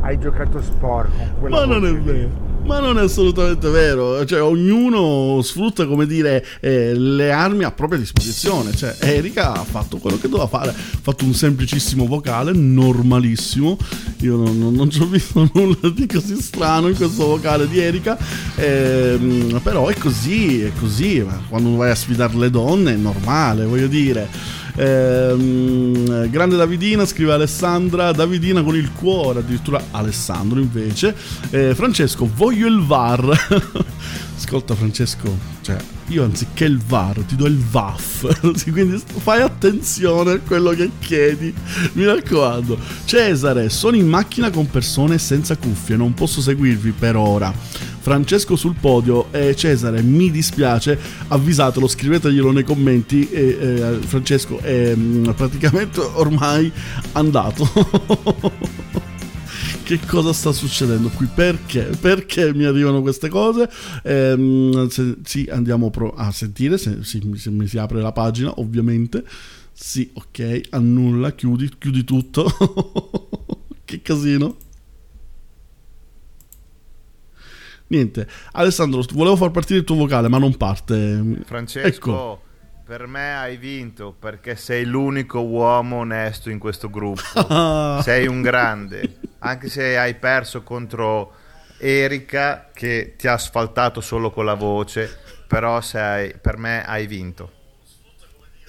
hai giocato sporco. con quella Ma non è vero. Ma non è assolutamente vero, cioè ognuno sfrutta come dire eh, le armi a propria disposizione, cioè Erika ha fatto quello che doveva fare, ha fatto un semplicissimo vocale, normalissimo, io non, non- non ci ho visto nulla di così strano in questo vocale di Erika, ehm, però è così, è così, quando vai a sfidare le donne è normale, voglio dire. Ehm, grande Davidina, scrive Alessandra. Davidina con il cuore, addirittura Alessandro invece. Eh, Francesco, voglio il VAR. Ascolta, Francesco, cioè, io anziché il VAR ti do il VAF. Quindi fai attenzione a quello che chiedi. Mi raccomando. Cesare, sono in macchina con persone senza cuffie, non posso seguirvi per ora. Francesco sul podio e Cesare mi dispiace avvisatelo scriveteglielo nei commenti e, eh, Francesco è mm, praticamente ormai andato che cosa sta succedendo qui? Perché? Perché mi arrivano queste cose? Ehm, se- sì andiamo pro- a sentire se, se- se mi si apre la pagina ovviamente. Sì ok annulla chiudi chiudi tutto. Che casino. Niente, Alessandro, volevo far partire il tuo vocale, ma non parte. Francesco, Ecco. per me hai vinto perché sei l'unico uomo onesto in questo gruppo. sei un grande, anche se hai perso contro Erika che ti ha asfaltato solo con la voce, però sei, per me hai vinto.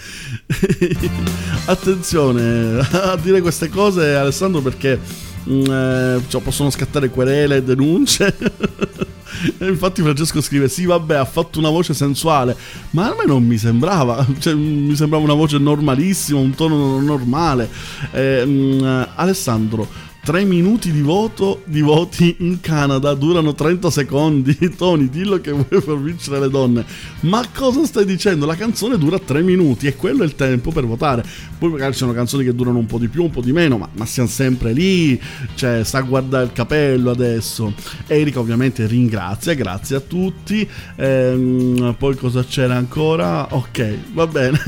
Attenzione a dire queste cose, Alessandro, perché mm, eh, cioè, possono scattare querele e denunce. Infatti Francesco scrive: Sì, vabbè, ha fatto una voce sensuale, ma a me non mi sembrava. Cioè, mi sembrava una voce normalissima, un tono normale. Eh, mm, Alessandro. 3 minuti di voto di voti in Canada durano 30 secondi. Tony, dillo che vuoi far vincere le donne. Ma cosa stai dicendo? La canzone dura 3 minuti e quello è il tempo per votare. Poi magari ci sono canzoni che durano un po' di più, un po' di meno, ma, ma siamo sempre lì. Cioè, sta a guardare il capello adesso. Erika ovviamente ringrazia, grazie a tutti. Ehm, poi cosa c'era ancora? Ok, va bene.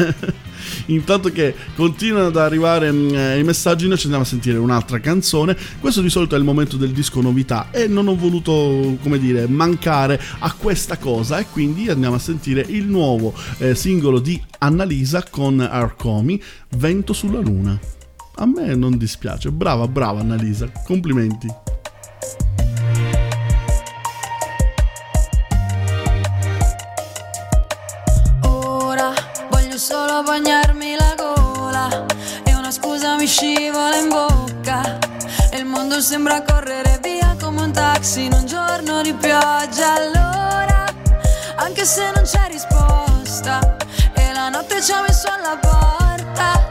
Intanto che continuano ad arrivare mm, eh, i messaggi, noi ci andiamo a sentire un'altra canzone. Questo di solito è il momento del disco novità e non ho voluto, come dire, mancare a questa cosa e quindi andiamo a sentire il nuovo eh, singolo di Annalisa con Arcomi, Vento sulla luna. A me non dispiace, brava, brava Annalisa, complimenti. Sembra correre via come un taxi in un giorno di pioggia. Allora, anche se non c'è risposta e la notte ci ha messo alla porta,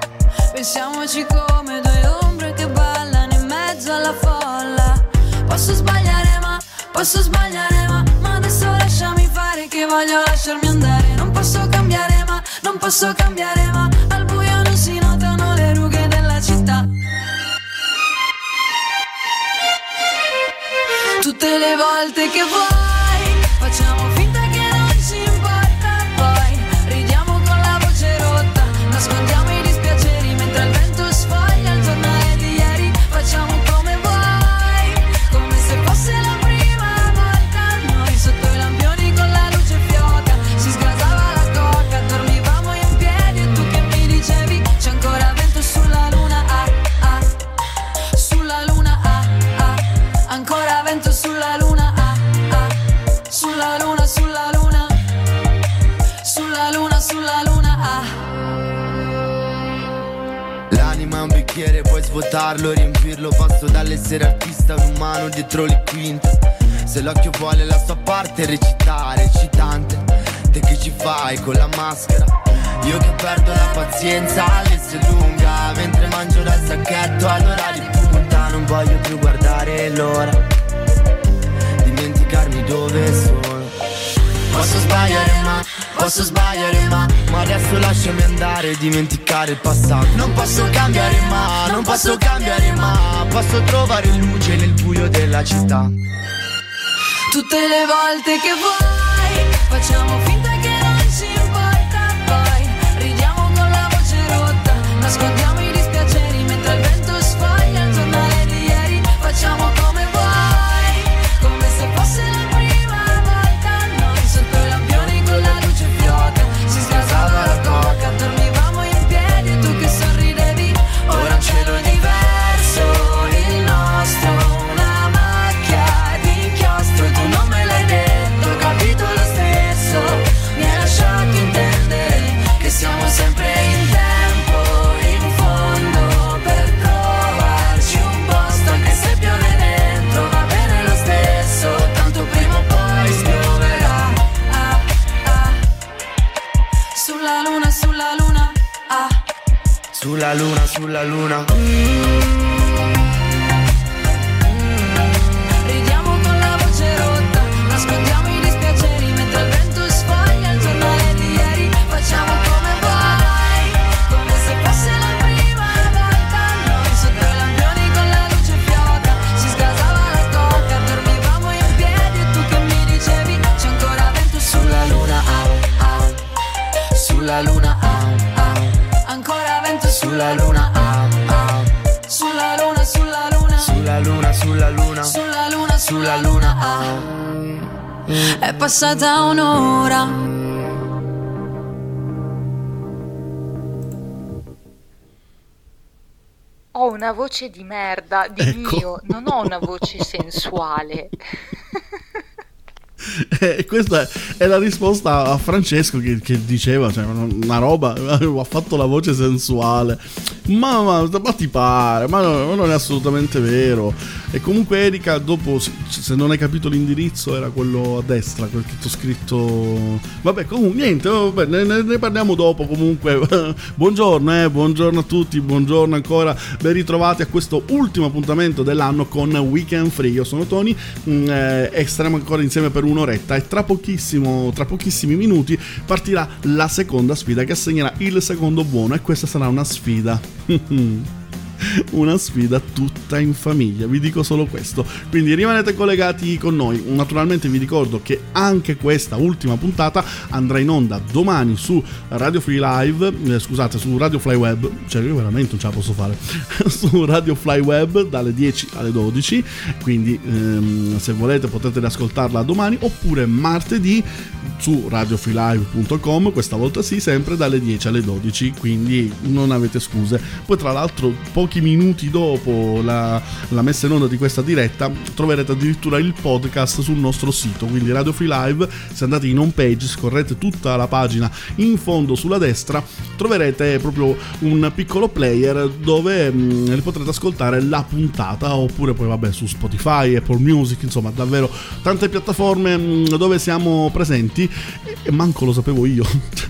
pensiamoci come due ombre che ballano in mezzo alla folla. Posso sbagliare ma, posso sbagliare ma, ma adesso lasciami fare che voglio lasciarmi andare. Non posso cambiare ma, non posso cambiare ma, al buio non si Tutte le volte che svuotarlo, riempirlo. Passo dall'essere artista a un umano dietro le quinte. Se l'occhio vuole la sua parte recitare, eccitante te che ci fai con la maschera? Io che perdo la pazienza all'esse lunga. Mentre mangio dal sacchetto all'ora di punta Non voglio più guardare l'ora. Dimenticarmi dove sono Posso sbagliare ma, posso sbagliare ma Ma adesso lasciami andare e dimenticare il passato. Non posso cambiare ma, non posso cambiare ma Posso trovare luce nel buio della città. Tutte le volte che vuoi Facciamo finta una voce di merda, di Ecco. mio, non ho una voce sensuale. E questa è la risposta a Francesco che, che diceva, cioè, una roba, ha fatto la voce sensuale. Ma, ma, ma ti pare, ma, ma non è assolutamente vero. E comunque Erika, dopo, se- non hai capito l'indirizzo, era quello a destra, quel che ti ho scritto... Vabbè, comunque, niente, vabbè, ne, ne- ne parliamo dopo comunque. buongiorno, eh, buongiorno a tutti, buongiorno ancora. Ben ritrovati a questo ultimo appuntamento dell'anno con Weekend Free. Io sono Tony mm, eh, e staremo ancora insieme per un'oretta e tra pochissimo, tra pochissimi minuti partirà la seconda sfida che assegnerà il secondo buono e questa sarà una sfida. Una sfida tutta in famiglia, vi dico solo questo. Quindi rimanete collegati con noi. Naturalmente vi ricordo che anche questa ultima puntata andrà in onda domani su Radio Free Live, eh, scusate, su Radio Fly Web, cioè io veramente non ce la posso fare, su Radio Fly Web dalle 10 alle 12, quindi ehm, se volete potete riascoltarla domani oppure martedì su radiofreelive.com, questa volta sì, sempre dalle 10 alle 12, quindi non avete scuse. Poi tra l'altro pochi minuti dopo la, la messa in onda di questa diretta troverete addirittura il podcast sul nostro sito, quindi Radio Free Live, se andate in home page, scorrete tutta la pagina in fondo sulla destra, troverete proprio un piccolo player dove mm, potrete ascoltare la puntata oppure poi vabbè su Spotify, Apple Music, insomma davvero tante piattaforme mm, dove siamo presenti e- manco lo sapevo io.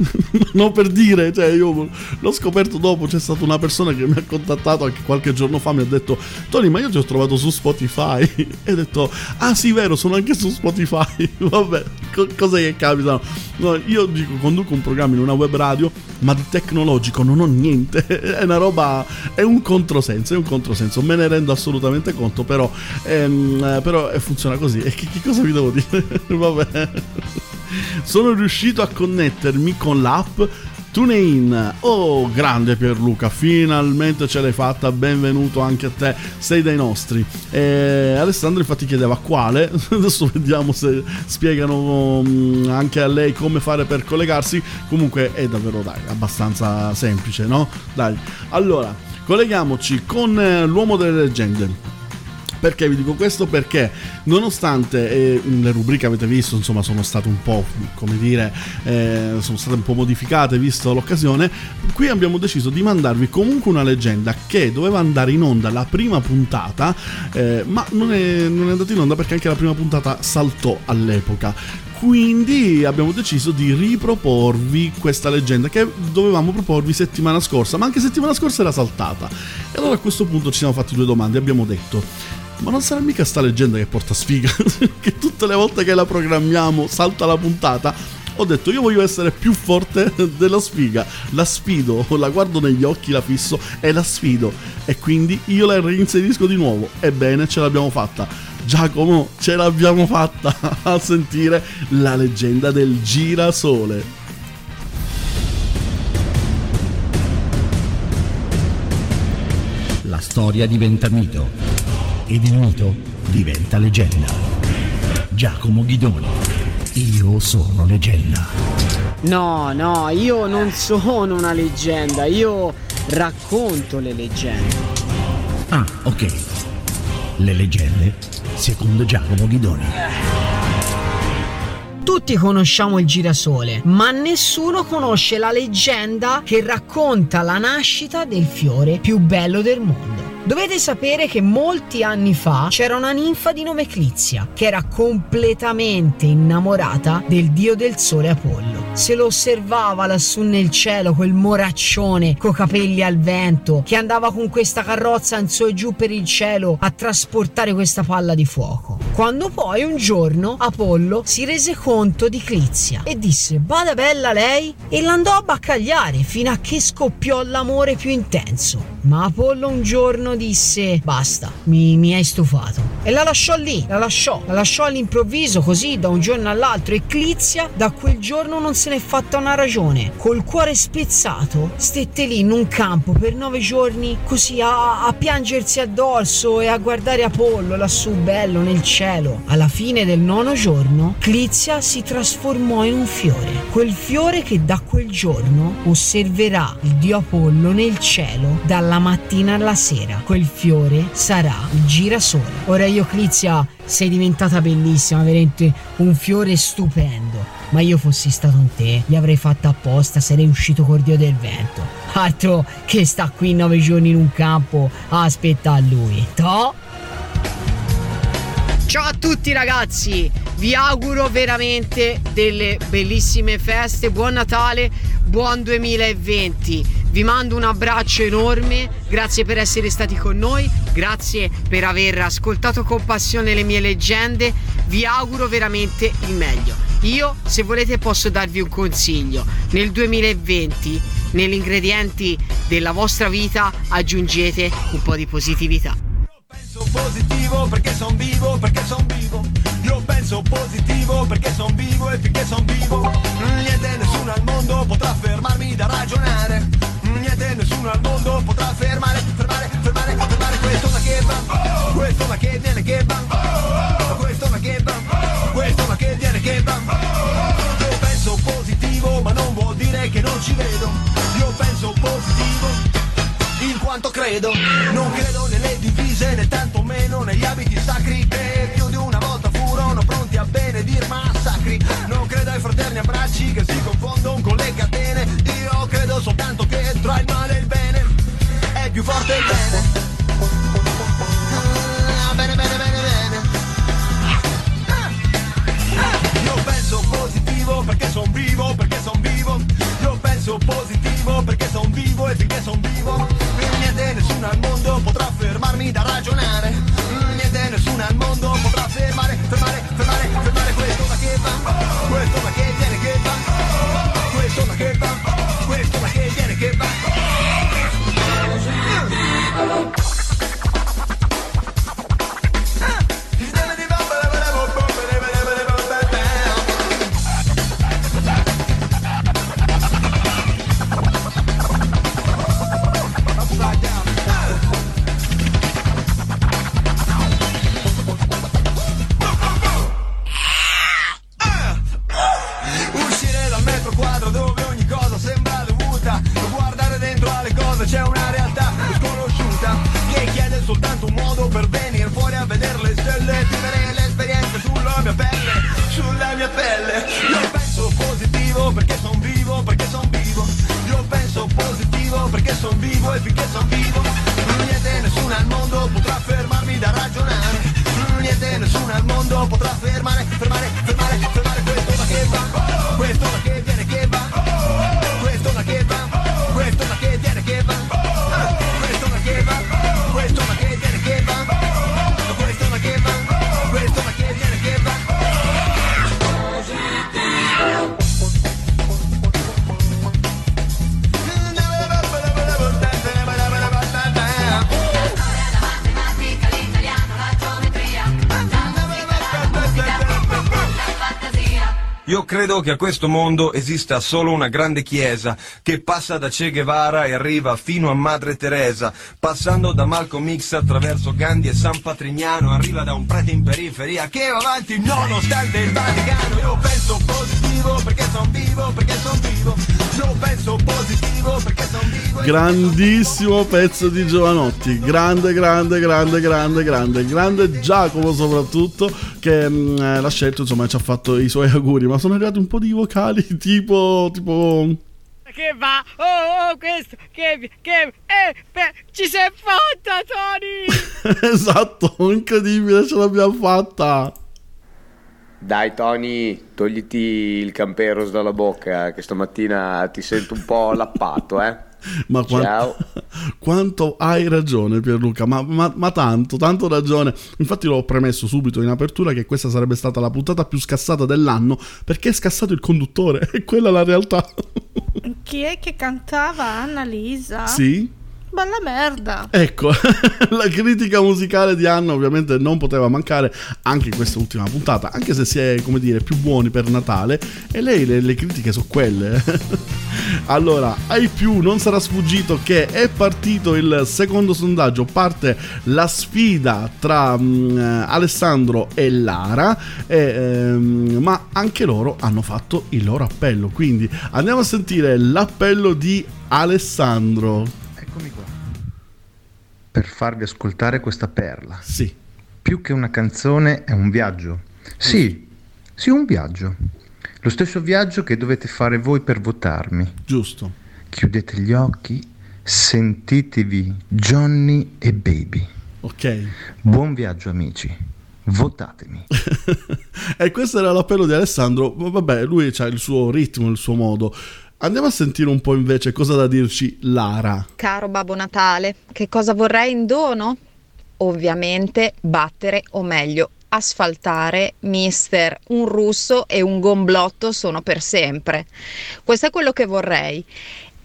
non per dire, cioè io l'ho scoperto dopo, c'è stata una persona che mi ha contattato anche qualche giorno fa, mi ha detto Tony ma io ti ho trovato su Spotify e ho detto ah sì vero sono anche su Spotify, vabbè co- cose che capitano. No, io dico conduco un programma in una web radio ma di tecnologico non ho niente, è una roba, è un controsenso, è un controsenso, me ne rendo assolutamente conto però, ehm, eh, però eh, funziona così e che, che cosa vi devo dire? vabbè. Sono riuscito a connettermi con l'app TuneIn. Oh, grande Pierluca, finalmente ce l'hai fatta. Benvenuto anche a te, sei dei nostri. E Alessandro infatti chiedeva quale. Adesso vediamo se spiegano mm, anche a lei come fare per collegarsi. Comunque è davvero dai, abbastanza semplice, no? Dai. Allora, colleghiamoci con eh, l'uomo delle leggende. Perché vi dico questo? Perché nonostante eh, le rubriche avete visto, insomma, sono state un po', come dire, eh, sono state un po' modificate visto l'occasione, qui abbiamo deciso di mandarvi comunque una leggenda che doveva andare in onda la prima puntata, eh, ma non è, non è andata in onda perché anche la prima puntata saltò all'epoca. quindi abbiamo deciso di riproporvi questa leggenda che dovevamo proporvi settimana scorsa, ma anche settimana scorsa era saltata. E allora a questo punto ci siamo fatti due domande, abbiamo detto ma non sarà mica sta leggenda che porta sfiga? che tutte le volte che la programmiamo salta la puntata? Ho detto io voglio essere più forte della sfiga, la sfido, la guardo negli occhi, la fisso e la sfido. E quindi io la reinserisco di nuovo. Ebbene, ce l'abbiamo fatta. Giacomo, ce l'abbiamo fatta a sentire la leggenda del girasole. La storia diventa mito ed il mito diventa leggenda. Giacomo Ghidoni, io sono leggenda. No, no, io non sono una leggenda, io racconto le leggende. Ah, ok. Le leggende secondo Giacomo Ghidoni. Tutti conosciamo il girasole, ma nessuno conosce la leggenda che racconta la nascita del fiore più bello del mondo. Dovete sapere che molti anni fa c'era una ninfa di nome Clizia che era completamente innamorata del dio del sole Apollo. Se lo osservava lassù nel cielo quel moraccione coi capelli al vento che andava con questa carrozza in su e giù per il cielo a trasportare questa palla di fuoco. Quando poi un giorno Apollo si rese conto di Clizia e disse Bada bella lei e l'andò a baccagliare fino a che scoppiò l'amore più intenso. Ma Apollo un giorno disse basta, mi, mi hai stufato. E la lasciò lì, la lasciò, la lasciò all'improvviso così da un giorno all'altro e Clizia da quel giorno non se n'è fatta una ragione. Col cuore spezzato stette lì in un campo per nove giorni così a, a piangersi addosso e a guardare Apollo lassù bello nel cielo. Alla fine del nono giorno Clizia si trasformò in un fiore. Quel fiore che da quel giorno osserverà il dio Apollo nel cielo dalla mattina alla sera. Quel fiore sarà il girasole. Ora io Clizia sei diventata bellissima, veramente un fiore stupendo. Ma io fossi stato in te, gli avrei fatto apposta, sarei uscito col dio del vento. Altro che sta qui nove giorni in un campo a aspettare lui. To? Ciao a tutti ragazzi, vi auguro veramente delle bellissime feste, buon Natale, buon 2020. Vi mando un abbraccio enorme, grazie per essere stati con noi, grazie per aver ascoltato con passione le mie leggende, vi auguro veramente il meglio. Io, se volete, posso darvi un consiglio. Nel 2020, negli ingredienti della vostra vita, aggiungete un po' di positività. penso positivo perché son vivo, perché son vivo. Io penso positivo perché son vivo e finché son vivo. Niente nessuno al mondo potrà fermarmi da ragionare. Niente nessuno al mondo potrà fermare, fermare, fermare, fermare questo ma che va. Questo ma che viene che va. Questo ma che va. Questo ma che viene che va. Io penso positivo ma non vuol dire che non ci vedo. Io penso positivo in quanto credo. Non credo nelle divise sacri che più di una volta furono pronti a benedir massacri. Non credo ai fraterni abbracci che si confondono con le catene. Io credo soltanto che tra il male e il bene è più forte il bene. Ah, Bene, bene, bene, bene. Ah, ah. Io penso positivo perché son vivo, perché son vivo. Io penso positivo perché son vivo e finché son vivo. Niente nessuno al mondo potrà fermarmi da ragionare. Credo che a questo mondo esista solo una grande chiesa che passa da Che Guevara e arriva fino a Madre Teresa, passando da Malcolm X attraverso Gandhi e San Patrignano, arriva da un prete in periferia che va avanti nonostante il Vaticano. Io penso positivo perché sono vivo, perché sono vivo. Io penso positivo perché sono vivo. Grandissimo pezzo di Giovanotti, grande, grande, grande, grande, grande, grande Giacomo soprattutto che mm, eh, l'ha scelto, insomma ci ha fatto i suoi auguri, ma sono arrivati un po' di vocali tipo, tipo... Che va? Oh, oh, questo, che, che, eh, beh, ci sei fatta, Tony! esatto, incredibile, ce l'abbiamo fatta. Dai Tony, togliti il camperos dalla bocca che stamattina ti sento un po' lappato, eh. Ma quan- Ciao. quanto hai ragione Pierluca, ma, ma- ma tanto, tanto ragione. Infatti l'ho premesso subito in apertura che questa sarebbe stata la puntata più scassata dell'anno perché è scassato il conduttore e quella è la realtà. Chi è che cantava? Annalisa? Sì? Bella merda. Ecco, la critica musicale di Anna ovviamente non poteva mancare anche in questa ultima puntata, anche se si è, come dire, più buoni per Natale e lei le, le critiche sono quelle. allora, ai più non sarà sfuggito che è partito il secondo sondaggio, parte la sfida tra mm, eh, Alessandro e Lara, e, ehm, ma anche loro hanno fatto il loro appello, quindi andiamo a sentire l'appello di Alessandro. Eccomi qua. Per farvi ascoltare questa perla. Sì. Più che una canzone è un viaggio. Sì, sì, un viaggio. Lo stesso viaggio che dovete fare voi per votarmi. Giusto. Chiudete gli occhi, sentitevi Johnny e Baby. Ok. Buon viaggio amici. Votatemi. E questo era l'appello di Alessandro. Vabbè, lui ha il suo ritmo, il suo modo. Andiamo a sentire un po' invece cosa da dirci Lara. Caro Babbo Natale, che cosa vorrei in dono? Ovviamente battere, o meglio, asfaltare Mister, un russo e un gomblotto sono per sempre. Questo è quello che vorrei.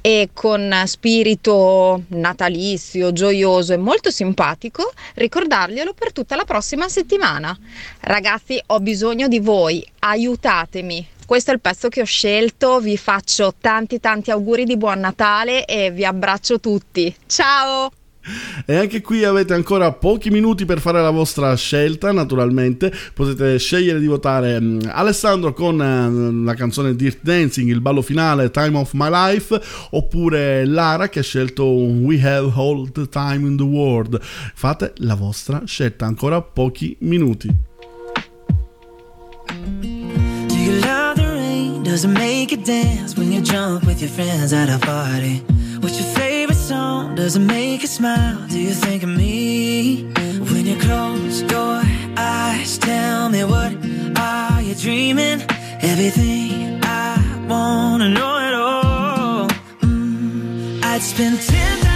E con spirito natalizio, gioioso e molto simpatico, ricordarglielo per tutta la prossima settimana. Ragazzi, ho bisogno di voi, aiutatemi. Questo è il pezzo che ho scelto, vi faccio tanti tanti auguri di buon Natale e vi abbraccio tutti. Ciao! E anche qui avete ancora pochi minuti per fare la vostra scelta, naturalmente. Potete scegliere di votare mm, Alessandro con eh, la canzone Dirt Dancing, il ballo finale Time of My Life, oppure Lara che ha scelto We Have All the Time in the World. Fate la vostra scelta, ancora pochi minuti. Does it make you dance when you jump with your friends at a party? What's your favorite song? Does it make you smile? Do you think of me? When you close your eyes, tell me what are you dreaming? Everything I wanna know it all. Mm, I'd spend 10,000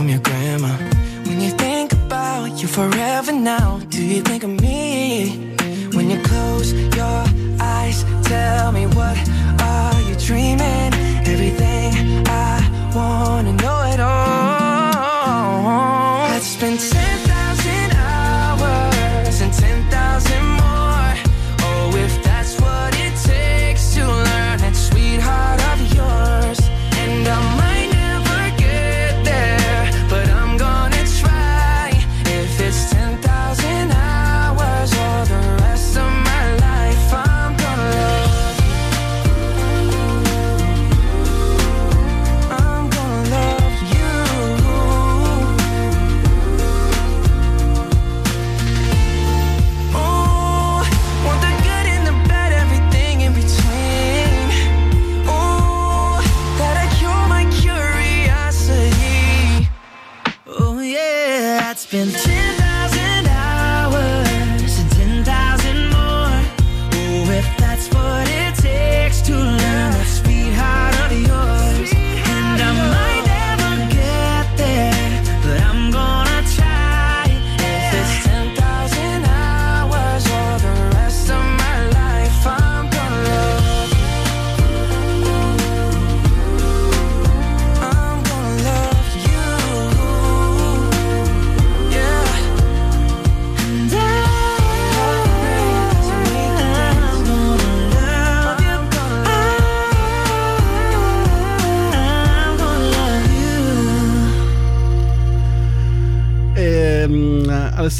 from your grandma? When you think about you forever now, do you think of me? When you close your eyes, tell me what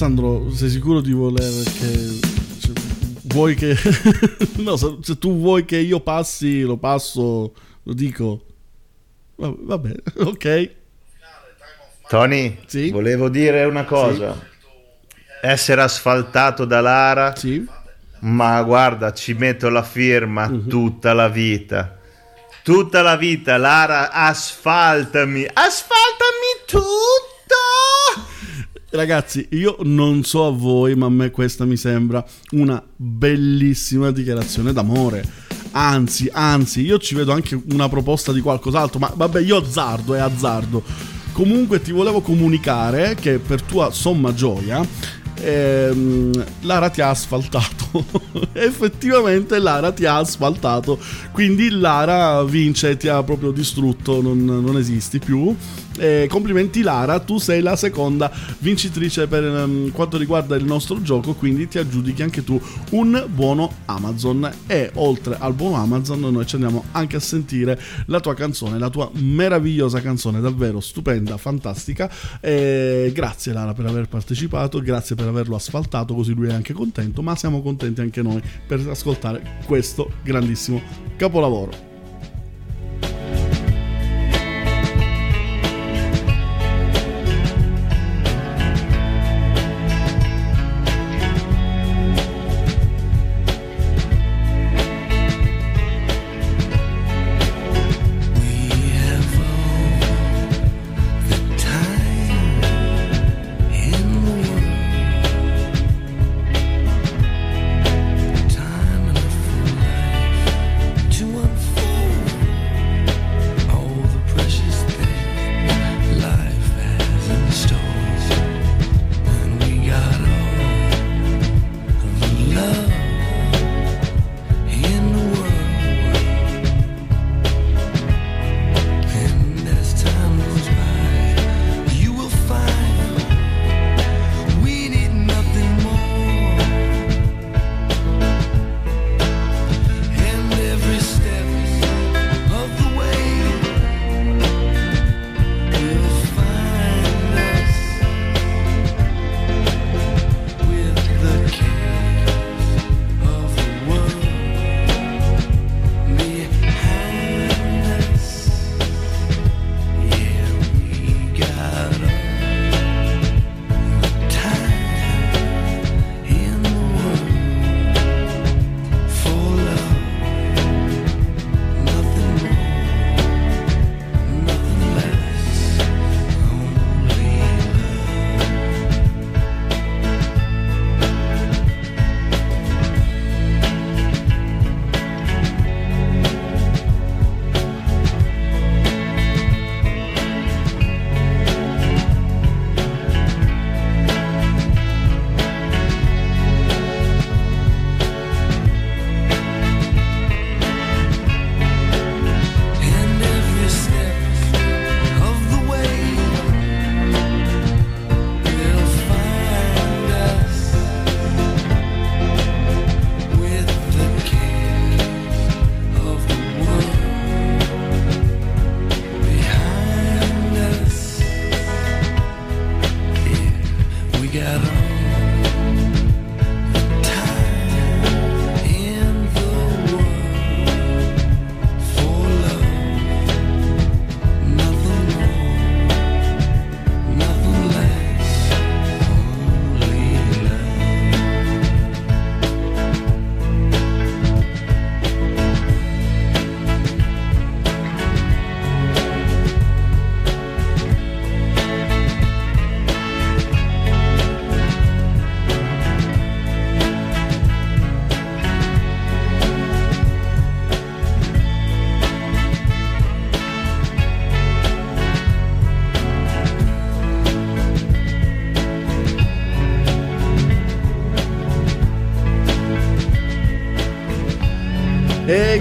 Alessandro, sei sicuro di voler che... cioè, vuoi che... no, se, se tu vuoi che io passi, lo passo, lo dico. Va- Vabbè, ok. Tony, volevo dire una cosa. Essere asfaltato da Lara, ma guarda, ci metto la firma Mhm. tutta la vita. Tutta la vita, Lara, asfaltami, asfaltami tutto! Ragazzi, io non so a voi, ma a me questa mi sembra una bellissima dichiarazione d'amore. Anzi, anzi, io ci vedo anche una proposta di qualcos'altro, ma vabbè, io azzardo, è azzardo. Comunque ti volevo comunicare che per tua somma gioia ehm, Lara ti ha asfaltato. Effettivamente Lara ti ha asfaltato. Quindi Lara vince, ti ha proprio distrutto, non, non esisti più. Eh, complimenti Lara, tu sei la seconda vincitrice per ehm, quanto riguarda il nostro gioco, quindi ti aggiudichi anche tu un buono Amazon e oltre al buono Amazon noi ci andiamo anche a sentire la tua canzone, la tua meravigliosa canzone, davvero stupenda, fantastica. E grazie Lara per aver partecipato, grazie per averlo asfaltato, così lui è anche contento, ma siamo contenti anche noi per ascoltare questo grandissimo capolavoro.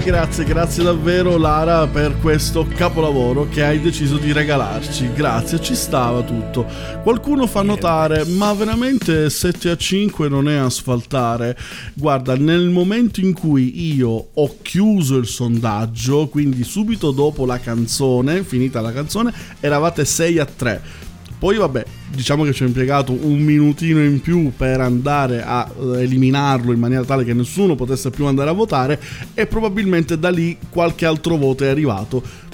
Grazie, grazie davvero Lara per questo capolavoro che hai deciso di regalarci. Grazie, ci stava tutto. Qualcuno fa notare, ma veramente 7 a 5 non è asfaltare. Guarda, nel momento in cui io ho chiuso il sondaggio, quindi subito dopo la canzone, finita la canzone, eravate 6 a 3. Poi vabbè, diciamo che ci ho impiegato un minutino in più per andare a eh, eliminarlo in maniera tale che nessuno potesse più andare a votare e probabilmente da lì qualche altro voto è arrivato.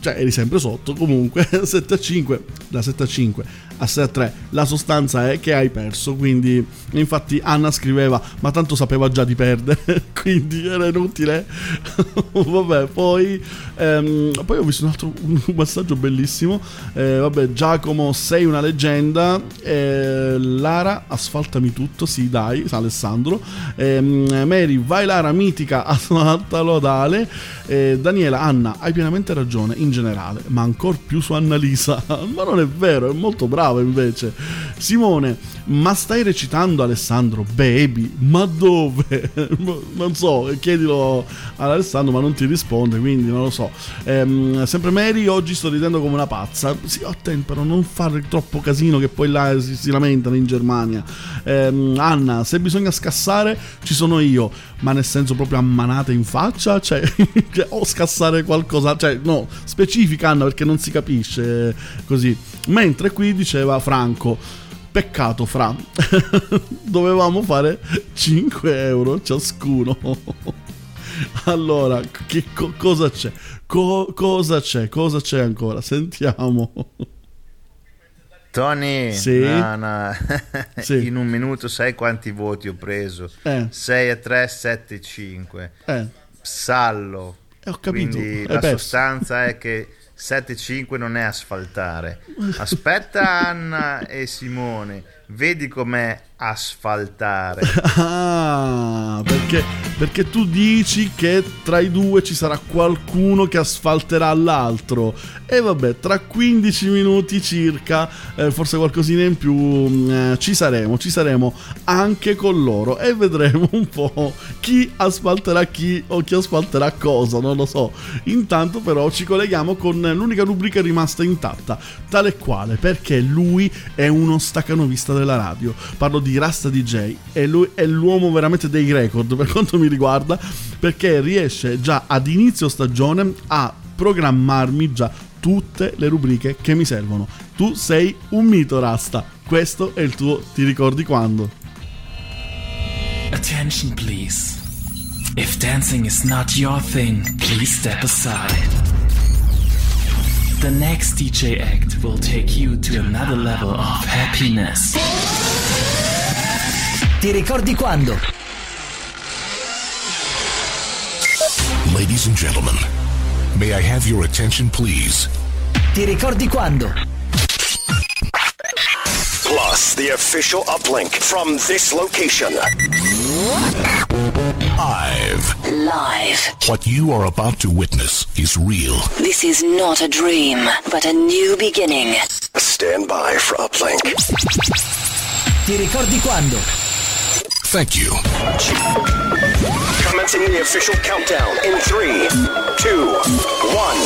Cioè eri sempre sotto, comunque 7 a 5, da 7 a 5 a 6 a 3 la sostanza è che hai perso, quindi infatti Anna scriveva ma tanto sapeva già di perdere, quindi era inutile. vabbè, poi, ehm, poi ho visto un altro un messaggio bellissimo, Eh, vabbè Giacomo sei una leggenda, Eh, Lara asfaltami tutto, sì dai, Alessandro, Ehm, Mary vai Lara mitica asfaltalo Dale, Eh, Daniela Anna hai pienamente ragione in generale, ma ancora più su Annalisa, ma non è vero, è molto brava invece. Simone, ma stai recitando Alessandro? Baby, ma dove? non so, chiedilo ad Alessandro, ma non ti risponde, quindi non lo so. Ehm, sempre Mary, oggi sto ridendo come una pazza. Attento, però non fare troppo casino che poi là si, si lamentano in Germania. Ehm, Anna, se bisogna scassare, ci sono io, ma nel senso proprio a manate in faccia, cioè, o scassare qualcosa, cioè, no, specifica Anna perché non si capisce eh, così. Mentre qui diceva Franco. Peccato, Fra. Dovevamo fare 5 euro ciascuno. allora, che co- cosa c'è? Co- cosa c'è? Cosa c'è ancora? Sentiamo. Tony, Sì? no, no. Sì. in un minuto sai quanti voti ho preso? Eh. 6 a 3, 7 a 5. Eh. Sallo. Eh, ho capito, Quindi la perso. sostanza è che 7 a 5 non è asfaltare. Aspetta Anna e Simone, vedi com'è asfaltare. Ah, perché, perché tu dici che tra i due ci sarà qualcuno che asfalterà l'altro. E vabbè, tra 15 minuti circa, eh, forse qualcosina in più, mm, eh, ci saremo, ci saremo anche con loro e vedremo un po' chi asfalterà chi o chi asfalterà cosa, non lo so. Intanto però ci colleghiamo con l'unica rubrica rimasta intatta, tale quale perché lui è uno staccanovista della radio. Parlo di Rasta DJ e lui è l'uomo veramente dei record per quanto mi riguarda perché riesce già ad inizio stagione a programmarmi già tutte le rubriche che mi servono. Tu sei un mito Rasta. Questo è il tuo ti ricordi quando? Attention, please. If dancing is not your thing, please step aside. The next DJ act will take you to another level of happiness. Ti ricordi quando? Ladies and gentlemen, may I have your attention, please? Ti ricordi quando? Plus, the official uplink from this location. Live. Live. What you are about to witness is real. This is not a dream, but a new beginning. Stand by for uplink. Ti ricordi quando? Thank you. Commencing the official countdown in three, two, one.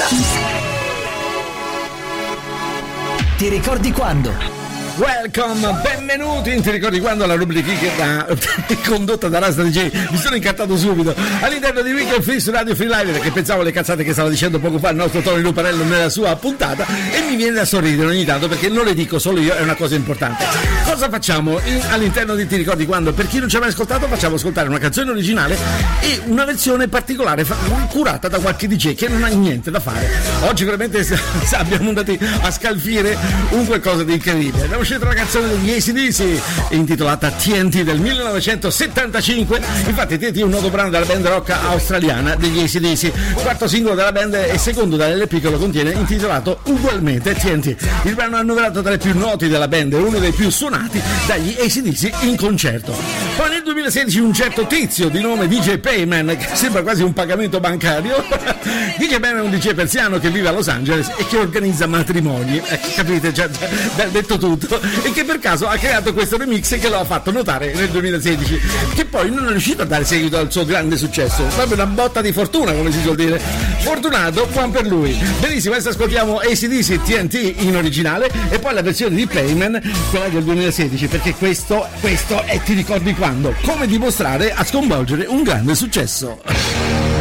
Ti ricordi quando? Welcome, benvenuti Ti ricordi quando la rubrica che condotta da Rasta DJ mi sono incantato subito all'interno di Weekend Free Radio Free Live perché pensavo alle cazzate che stava dicendo poco fa il nostro Tony Luparello nella sua puntata e mi viene da sorridere ogni tanto perché non le dico solo io, è una cosa importante. Cosa facciamo in- all'interno di Ti ricordi quando? Per chi non ci ha mai ascoltato facciamo ascoltare una canzone originale e una versione particolare curata da qualche DJ che non ha niente da fare. Oggi veramente abbiamo andati a scalfire un qualcosa di incredibile. Scelto una canzone degli ACDC intitolata TNT del 1975. Infatti TNT è un noto brano della band rock australiana degli ACDC. Quarto singolo della band e secondo dall'LP che lo contiene intitolato ugualmente TNT. Il brano annoverato tra i più noti della band e uno dei più suonati dagli ACDC in concerto. Poi nel 2016 un certo tizio di nome DJ Payman, che sembra quasi un pagamento bancario, DJ Payman è un DJ persiano che vive a Los Angeles e che organizza matrimoni, Eh, capite, già già detto tutto, e che per caso ha creato questo remix che lo ha fatto notare nel 2016, che poi non è riuscito a dare seguito al suo grande successo, proprio una botta di fortuna come si suol dire. Fortunato, buon per lui. Benissimo, adesso ascoltiamo ACDC TNT in originale e poi la versione di Payman, quella del 2016, perché questo, questo è ti ricordi quando? Come dimostrare a sconvolgere un grande successo.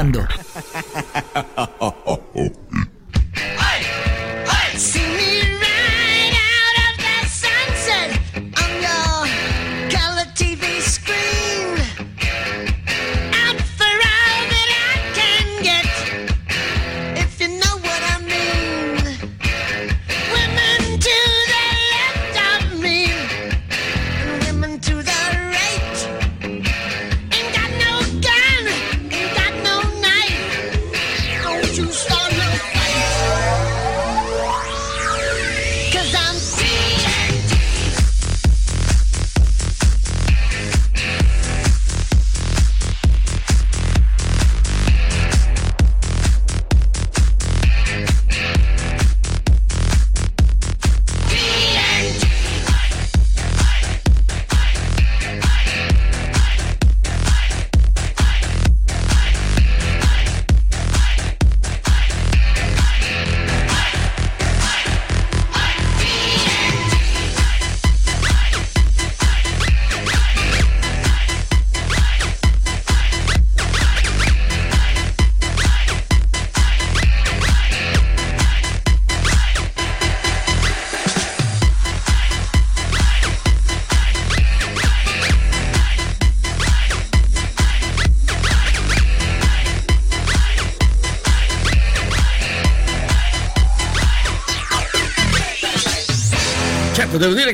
Ricordi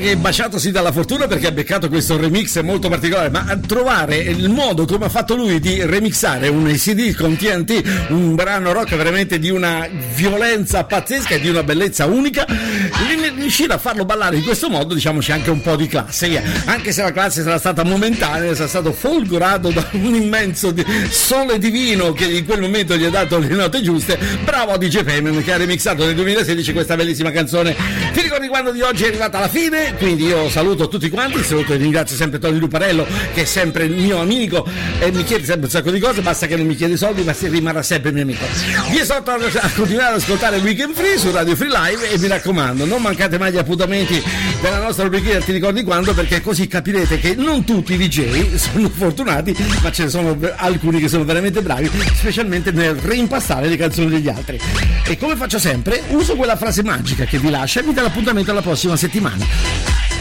che è baciatosi dalla fortuna perché ha beccato questo remix molto particolare, ma a trovare il modo come ha fatto lui di remixare un CD con TNT, un brano rock veramente di una violenza pazzesca e di una bellezza unica, ri- riuscire a farlo ballare in questo modo, diciamoci anche un po' di classe. Anche se la classe sarà stata momentanea, sarà stato folgorato da un immenso sole divino che in quel momento gli ha dato le note giuste, bravo a DJ Payman che ha remixato nel 2016 questa bellissima canzone. Ti ricordi quando di oggi è arrivata alla fine? Quindi io saluto tutti quanti, saluto e ringrazio sempre Tony Luparello che è sempre il mio amico e mi chiede sempre un sacco di cose, basta che non mi chiede soldi, ma rimarrà sempre mio amico. Vi esorto a continuare ad ascoltare Weekend Free su Radio Free Live e mi raccomando, non mancate mai gli appuntamenti della nostra rubrica Ti ricordi quando? Perché così capirete che non tutti i DJ sono fortunati, ma ce ne sono alcuni che sono veramente bravi, specialmente nel reimpastare le canzoni degli altri. E come faccio sempre, uso quella frase magica che vi lascia e vi dà l'appuntamento alla prossima settimana.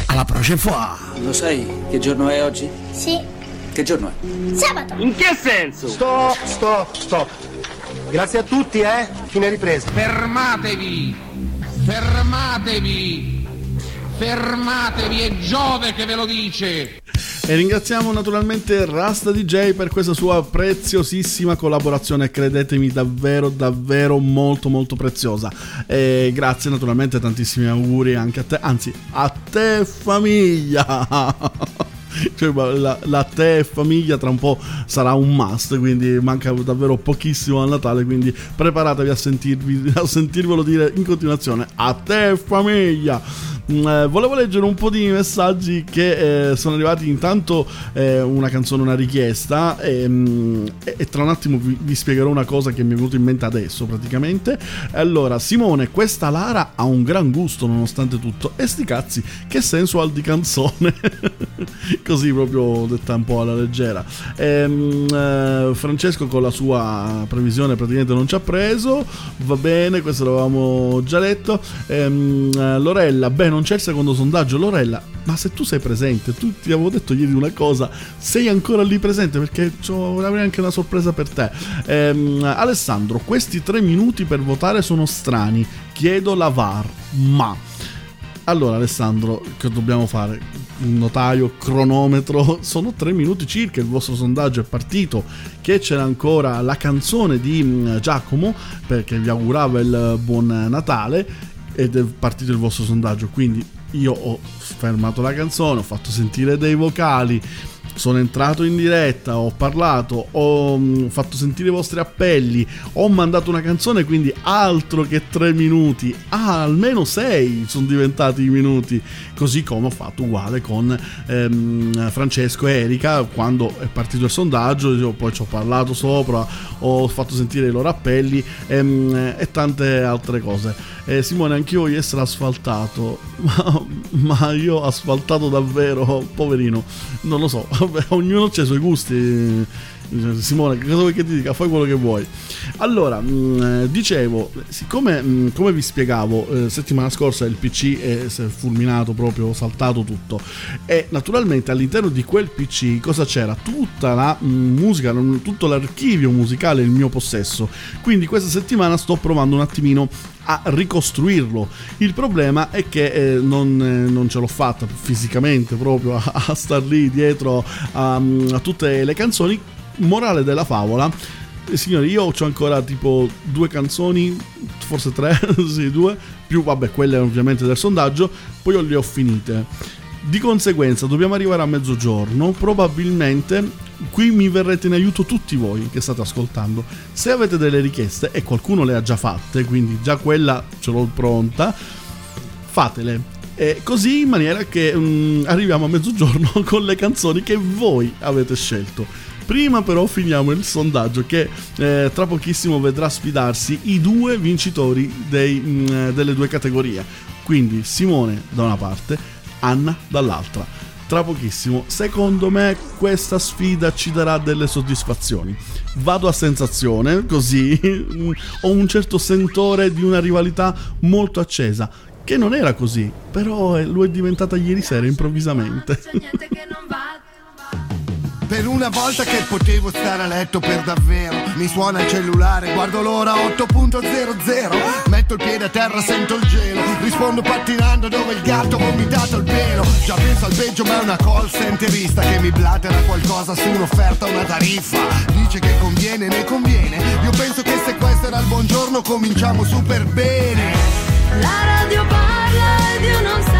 Alla prossima fois! Lo sai che giorno è oggi? Sì. Che giorno è? Sabato. In che senso? Stop, stop, stop. Grazie a tutti, eh. Fine ripresa. Fermatevi! Fermatevi! Fermatevi, è Giove che ve lo dice! E ringraziamo naturalmente Rasta DJ per questa sua preziosissima collaborazione, credetemi davvero davvero molto molto preziosa. E grazie naturalmente, tantissimi auguri anche a te, anzi a te famiglia. Cioè, la, la te famiglia tra un po' sarà un must, quindi manca davvero pochissimo al Natale, quindi preparatevi a, sentirvi, a sentirvelo dire in continuazione. A te famiglia! Mm, eh, volevo leggere un po' di messaggi che eh, sono arrivati intanto eh, una canzone, una richiesta e, mm, e- e tra un attimo vi, vi spiegherò una cosa che mi è venuta in mente adesso praticamente. Allora, Simone, questa Lara ha un gran gusto nonostante tutto e sti cazzi, che sensual di canzone. Così proprio detta un po' alla leggera. Ehm, eh, Francesco con la sua previsione praticamente non ci ha preso, va bene, questo l'avevamo già letto. Ehm, eh, Lorella, beh non c'è il secondo sondaggio, Lorella, ma se tu sei presente, tu ti avevo detto ieri una cosa, sei ancora lì presente? Perché avrei anche una sorpresa per te. Ehm, Alessandro, questi tre minuti per votare sono strani, chiedo la VAR, ma... Allora Alessandro, che dobbiamo fare? Notaio, cronometro, sono tre minuti circa, il vostro sondaggio è partito, che c'era ancora? La canzone di mm, Giacomo, perché vi augurava il buon Natale, ed è partito il vostro sondaggio, quindi io ho fermato la canzone, ho fatto sentire dei vocali, sono entrato in diretta, ho parlato, ho mm, fatto sentire i vostri appelli, ho mandato una canzone, quindi altro che tre minuti, ah, almeno sei sono diventati i minuti, così come ho fatto uguale con ehm, Francesco e Erika quando è partito il sondaggio, io poi ci ho parlato sopra, ho fatto sentire i loro appelli ehm, e tante altre cose. Eh, Simone, anch'io voglio essere asfaltato, ma, ma io asfaltato davvero, poverino, non lo so, ognuno ha i suoi gusti. Simone, cosa vuoi che ti dica? Fai quello che vuoi. Allora, mh, eh, dicevo, siccome mh, come vi spiegavo, eh, settimana scorsa il PC è si è fulminato proprio, saltato tutto. E naturalmente all'interno di quel PC cosa c'era? Tutta la mh, musica, tutto l'archivio musicale in mio possesso. Quindi questa settimana sto provando un attimino a ricostruirlo. Il problema è che eh, non, eh, non ce l'ho fatta fisicamente proprio a, a star lì dietro a, a tutte le canzoni. Morale della favola. eh, Signori, io ho ancora tipo due canzoni, forse tre, sì, due, più vabbè, quelle ovviamente del sondaggio, poi io le ho finite. Di conseguenza dobbiamo arrivare a mezzogiorno, probabilmente qui mi verrete in aiuto tutti voi che state ascoltando. Se avete delle richieste e qualcuno le ha già fatte, quindi già quella ce l'ho pronta, fatele. E così in maniera che mm, arriviamo a mezzogiorno con le canzoni che voi avete scelto. Prima però finiamo il sondaggio che eh, tra pochissimo vedrà sfidarsi i due vincitori dei, mm, eh, delle due categorie. Quindi Simone da una parte, Anna dall'altra. Tra pochissimo, secondo me questa sfida ci darà delle soddisfazioni. Vado a sensazione, così ho un certo sentore di una rivalità molto accesa, che non era così, però eh, lo è diventata ieri sera improvvisamente. Per una volta che potevo stare a letto per davvero Mi suona il cellulare, guardo l'ora 8.00 Metto il piede a terra, sento il gelo Rispondo pattinando dove il gatto ha vomitato il pelo. Già penso al peggio ma è una call centerista Che mi blatera qualcosa su un'offerta, una tariffa. Dice che conviene, ne conviene. Io penso che se questo era il buongiorno cominciamo super bene. La radio parla ed io non sento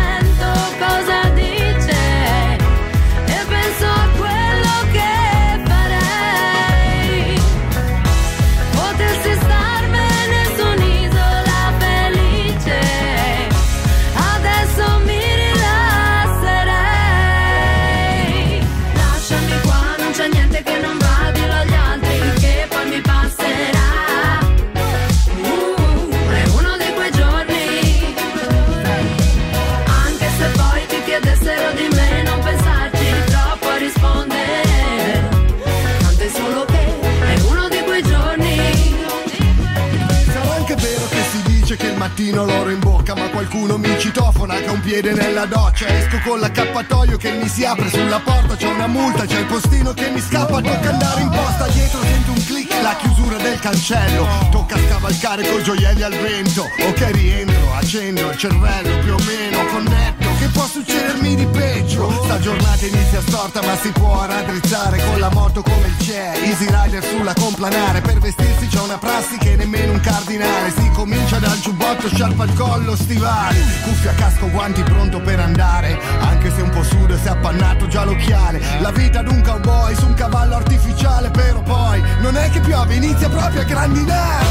qualcuno mi citofona che ha un piede nella doccia. Esco con l'accappatoio che mi si apre sulla porta C'è una multa, c'è il postino che mi scappa Tocca andare in posta. Dietro, sento un click La chiusura del cancello. Tocca scavalcare coi gioielli al vento. Ok rientro, accendo il cervello più o meno connetto Che può succedermi di peggio. Sta giornata inizia storta ma si può raddrizzare Con la moto come il CE Easy Rider sulla complanare Per vestirsi c'è una prassi che nemmeno un cardinale. Si comincia dal giubbotto, sciarpa al collo, stivali. Cuffia, casco, guanti pronto per andare. Anche se un po' sudo e si è appannato già l'occhiale. La vita d'un cowboy su un cavallo artificiale Però poi non è che piove, inizia proprio a grandinare.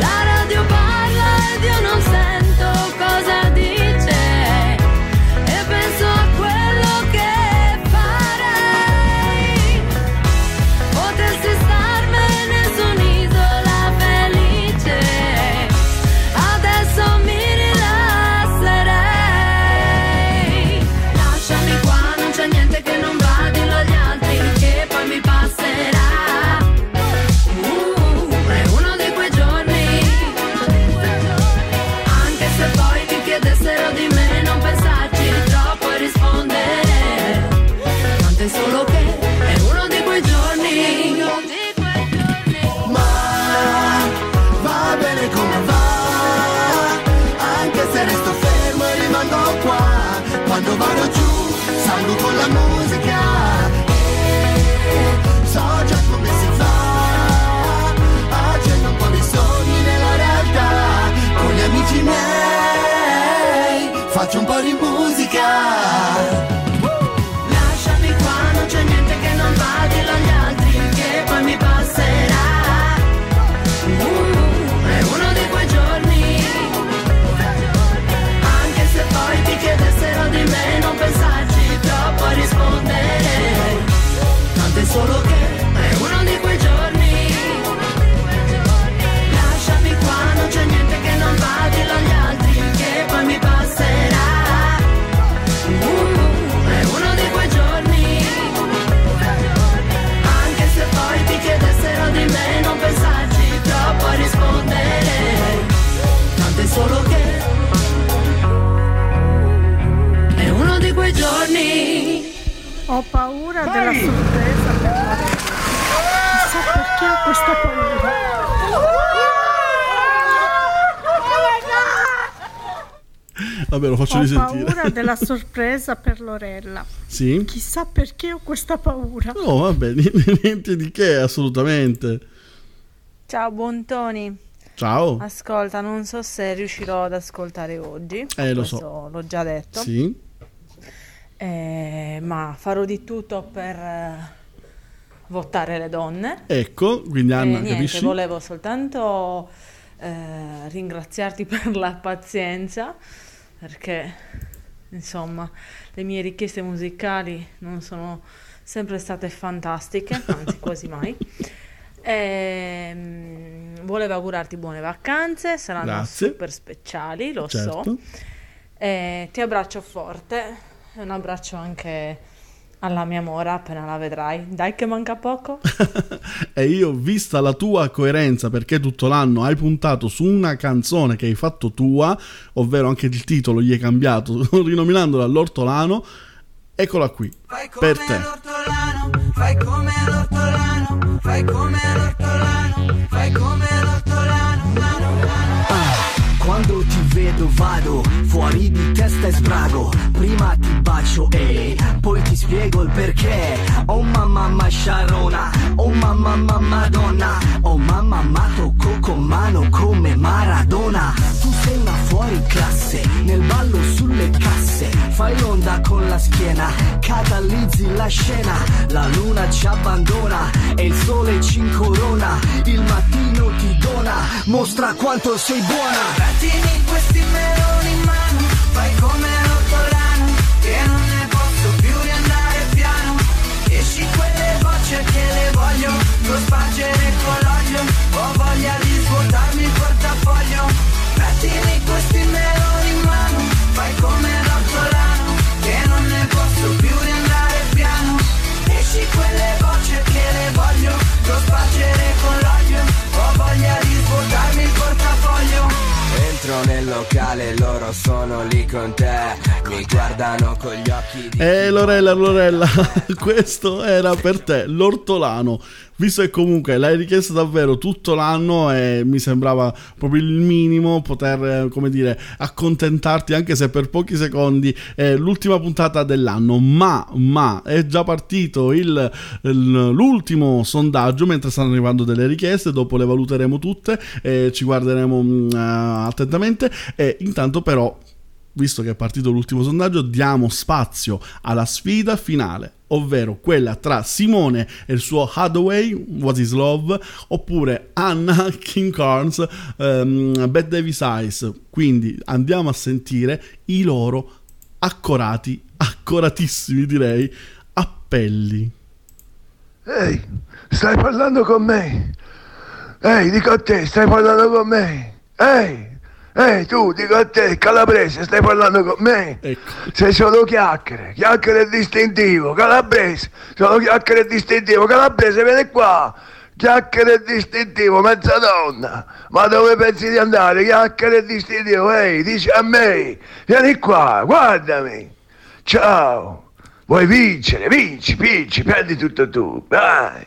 La radio parla ed io non sento Vabbè, lo faccio Ho risentire. paura della sorpresa per Lorella. Sì? Chissà perché ho questa paura. No, vabbè, niente, niente di che, assolutamente. Ciao Bontoni. Ciao. Ascolta, non so se riuscirò ad ascoltare oggi. Eh, lo so. L'ho già detto. Sì. Eh, ma farò di tutto per eh, votare le donne. Ecco, quindi Anna, Eh, niente, capisci? volevo soltanto eh, ringraziarti per la pazienza, perché insomma le mie richieste musicali non sono sempre state fantastiche, anzi quasi mai. Ehm, volevo augurarti buone vacanze, saranno Grazie. super speciali, lo Certo. so. Eh, ti abbraccio forte e un abbraccio anche alla mia mora appena la vedrai. Dai che manca poco. E io, vista la tua coerenza, perché tutto l'anno hai puntato su una canzone che hai fatto tua, ovvero anche il titolo gli hai cambiato, rinominandola L'Ortolano, eccola qui, per te. Fai come l'ortolano, fai come l'ortolano, fai come l'ortolano, lano, lano. Quando ti vedo vado fuori di testa e sbrago. Prima ti bacio e poi ti spiego il perché. Oh mamma mamma sciarona Oh mamma mamma madonna. Oh mamma ma tocco con mano come Maradona. Tu sei una fuori classe Nel ballo sulle casse Fai l'onda con la schiena Catalizzi la scena La luna ci abbandona E il sole ci incorona Il mattino ti dona Mostra quanto sei buona. Mettimi questi meloni in mano, fai come locale, loro sono lì con te. Mi guardano con gli occhi di. Eh Lorella, Lorella, questo era per te, l'ortolano. Visto che comunque l'hai richiesto davvero tutto l'anno e mi sembrava proprio il minimo poter, eh, come dire, accontentarti anche se per pochi secondi è l'ultima puntata dell'anno. Ma, ma, è già partito il, il- l'ultimo sondaggio mentre stanno arrivando delle richieste, dopo le valuteremo tutte e ci guarderemo eh, attentamente. E intanto però visto che è partito l'ultimo sondaggio, diamo spazio alla sfida finale, ovvero quella tra Simone e il suo Hathaway, What is Love, oppure Anna King Carnes, ehm, Bad Davis Eyes. Quindi andiamo a sentire i loro accorati, accoratissimi direi, appelli. Ehi, stai parlando con me? Ehi, dico a te, stai parlando con me? Ehi, ehi, tu, dico a te, calabrese, stai parlando con me? Sei solo chiacchiere, chiacchiere distintivo, calabrese, solo chiacchiere distintivo, calabrese, vieni qua. Chiacchiere distintivo, mezza donna, ma dove pensi di andare? Chiacchiere distintivo, ehi, dici a me, vieni qua, guardami, ciao, vuoi vincere, vinci, vinci, prendi tutto tu, vai.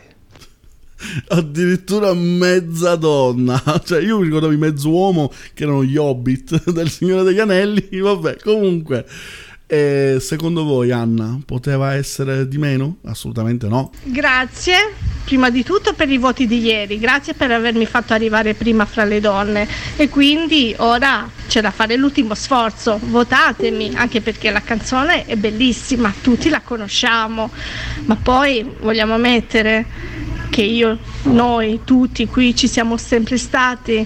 Addirittura mezza donna, cioè io mi ricordavo i mezzo uomo che erano gli hobbit del Signore degli Anelli, vabbè, comunque. E secondo voi, Anna, poteva essere di meno? Assolutamente no. Grazie, prima di tutto per i voti di ieri, grazie per avermi fatto arrivare prima fra le donne e quindi ora c'è da fare l'ultimo sforzo, votatemi, anche perché la canzone è bellissima, tutti la conosciamo, ma poi vogliamo mettere che io, noi tutti qui ci siamo sempre stati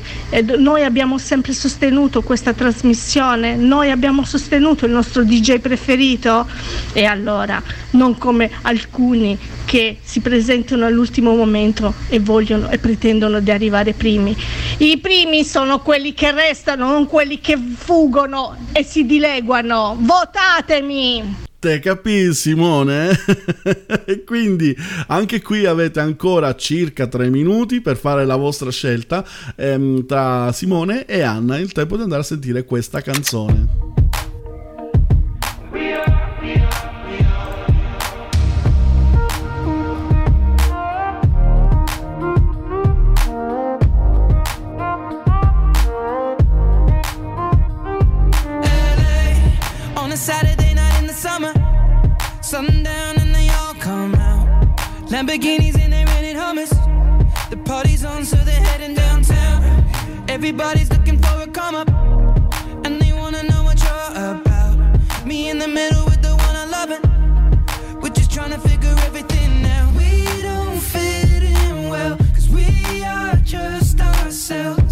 noi abbiamo sempre sostenuto questa trasmissione, noi abbiamo sostenuto il nostro DJ preferito e allora non come alcuni che si presentano all'ultimo momento e vogliono e pretendono di arrivare primi. I primi sono quelli che restano, non quelli che fuggono e si dileguano. Votatemi! Te capì Simone? e quindi anche qui avete ancora circa 3 minuti per fare la vostra scelta ehm, tra Simone e Anna, il tempo di andare a sentire questa canzone. Lamborghinis and they rented hummus. The party's on, so they're heading downtown. Everybody's looking for a come up, and they wanna know what you're about. Me in the middle with the one I love it. We're just trying to figure everything out. We don't fit in well, cause we are just ourselves.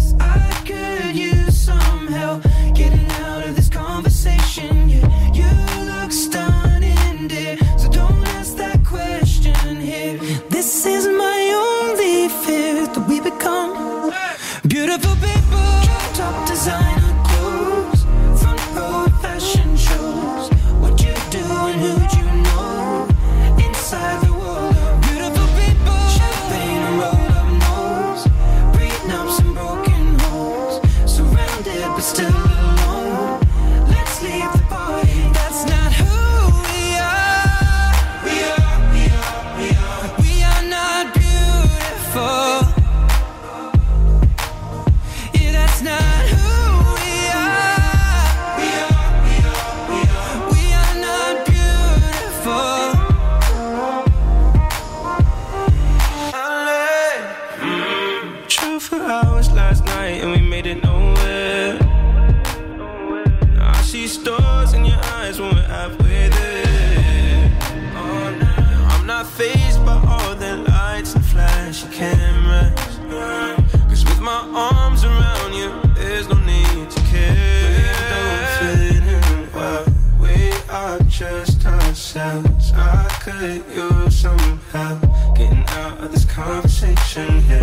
Conversation here.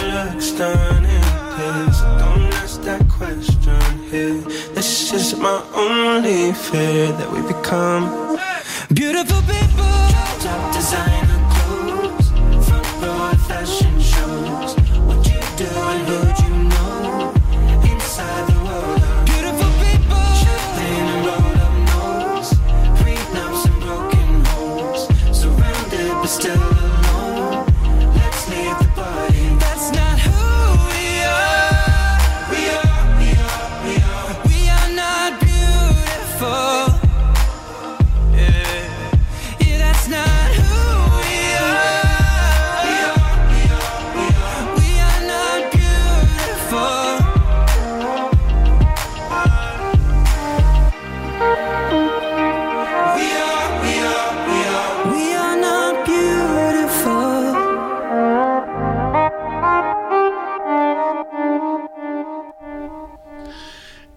You look stunning, please. Don't ask that question here. This is my only fear that we become beautiful people. Top designer clothes, front row fashion shows.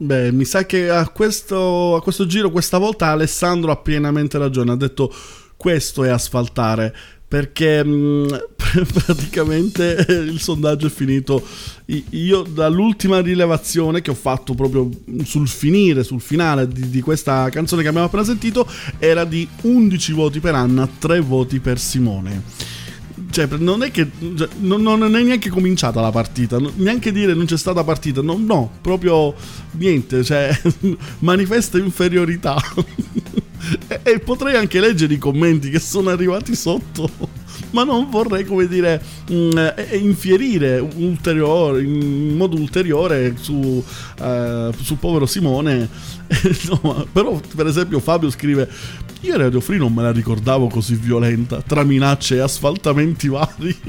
Beh, mi sa che a questo, a questo giro, questa volta, Alessandro ha pienamente ragione. Ha detto questo è asfaltare. Perché mh, praticamente il sondaggio è finito. Io dall'ultima rilevazione che ho fatto proprio sul finire, sul finale di, di questa canzone che abbiamo appena sentito, era di 11 voti per Anna, 3 voti per Simone. Cioè, non è che cioè, non, non è neanche cominciata la partita, neanche dire non c'è stata partita, no, no proprio niente, cioè manifesta inferiorità. e, e potrei anche leggere i commenti che sono arrivati sotto, ma non vorrei, come dire, mh, eh, infierire ulteriore, in modo ulteriore su, eh, sul povero Simone. No, però, per esempio, Fabio scrive: Io Radio Free non me la ricordavo così violenta, tra minacce e asfaltamenti vari.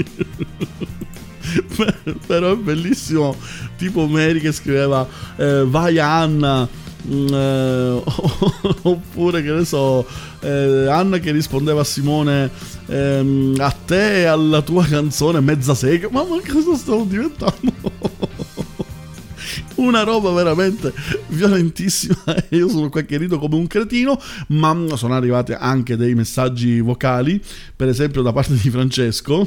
però è bellissimo. Tipo Mary che scriveva: eh, Vai Anna. Mm, eh, oppure che ne so, eh, Anna che rispondeva a Simone ehm, a te e alla tua canzone mezza sega. Ma, ma cosa stavo diventando? una roba veramente violentissima e io sono qua che rido come un cretino ma sono arrivati anche dei messaggi vocali per esempio da parte di Francesco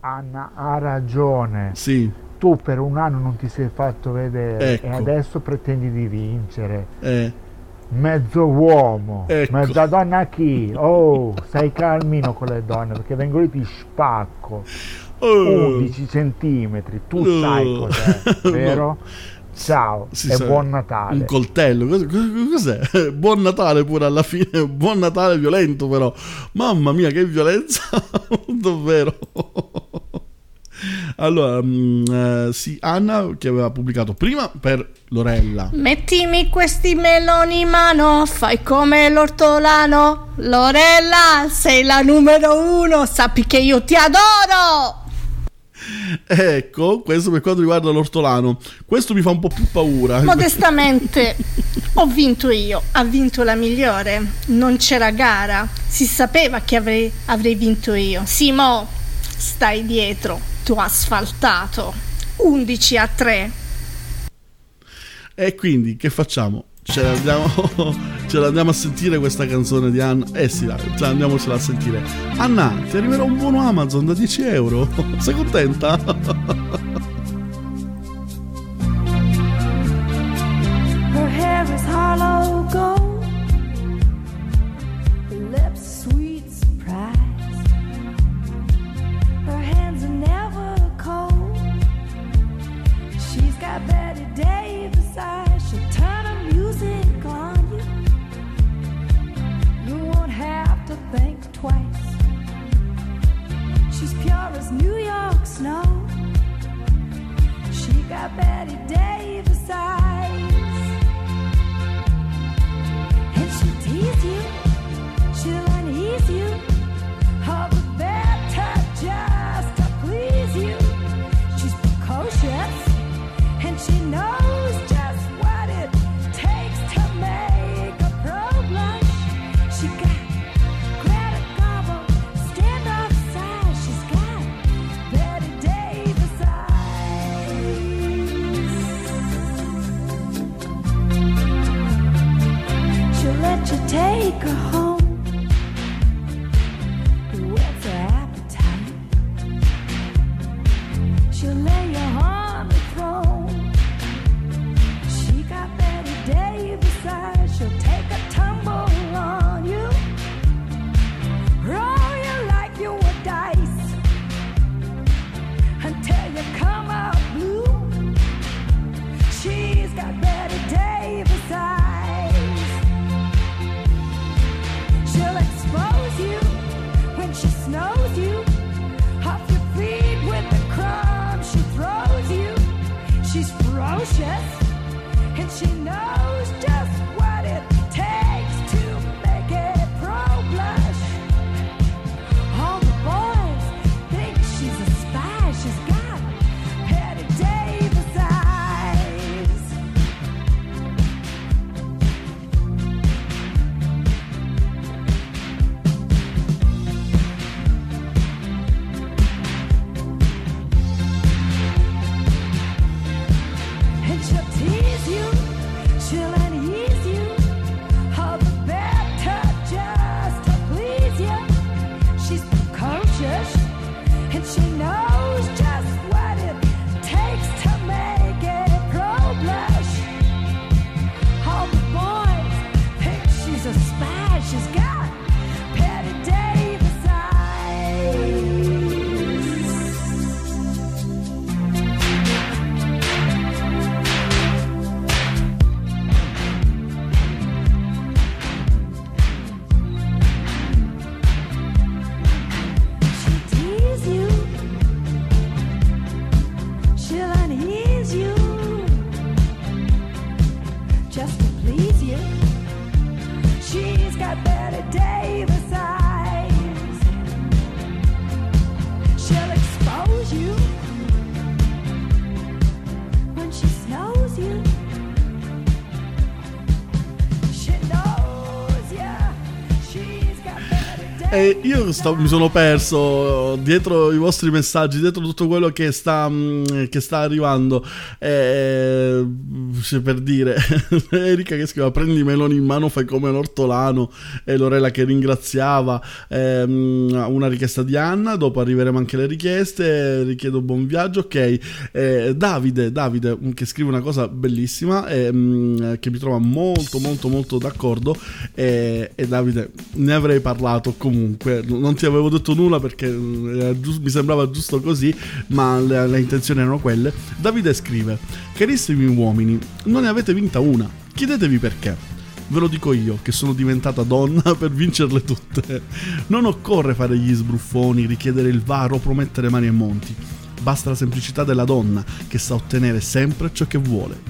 Anna ha ragione. Sì. Tu per un anno non ti sei fatto vedere Ecco. e adesso pretendi di vincere. eh, Mezzo uomo, Ecco. mezza donna chi? Oh, stai calmino con le donne perché vengo lì ti spacco. Oh. 11 centimetri, tu Oh. sai cos'è, No. vero? Ciao sì, e sa- buon Natale. un coltello cos- cos- cos'è? buon Natale pure alla fine buon Natale violento però mamma mia che violenza davvero Allora, mm, eh, sì, Anna che aveva pubblicato prima per Lorella. Mettimi questi meloni in mano, fai come l'ortolano. Lorella, sei la numero uno, sappi che io ti adoro. Ecco, questo per quanto riguarda l'ortolano. Questo mi fa un po' più paura. Modestamente ho vinto io, ha vinto la migliore. Non c'era gara, si sapeva che avrei, avrei vinto io. Simo, stai dietro, tu asfaltato. 11 a 3. E quindi che facciamo? Ce l'andiamo, ce l'andiamo a sentire questa canzone di Anna? Eh sì, dai, ce l'andiamocela a sentire. Anna, ti arriverà un buono Amazon da 10 euro. Sei contenta? Her hair is hollow gold, lips She's pure as New York snow. She got Betty Davis eyes. Io sto- mi sono perso dietro i vostri messaggi, dietro tutto quello che sta, mm, che sta arrivando. Eh, cioè, per dire, Erika che scriveva: Prendi i meloni in mano, fai come l'ortolano. E Lorella che ringraziava. Ehm, una richiesta di Anna. Dopo arriveremo anche le richieste. Richiedo buon viaggio. Ok, Eh, Davide, Davide mm, che scrive una cosa bellissima e, mm, che mi trova molto, molto, molto d'accordo. E, e Davide, ne avrei parlato comunque. Non ti avevo detto nulla perché mm, era gius- mi sembrava giusto così, ma le, le intenzioni erano quelle. Davide scrive: Carissimi uomini, non ne avete vinta una. Chiedetevi perché. Ve lo dico io, che sono diventata donna per vincerle tutte. Non occorre fare gli sbruffoni, richiedere il varo, promettere mani e monti. basta la semplicità della donna che sa ottenere sempre ciò che vuole.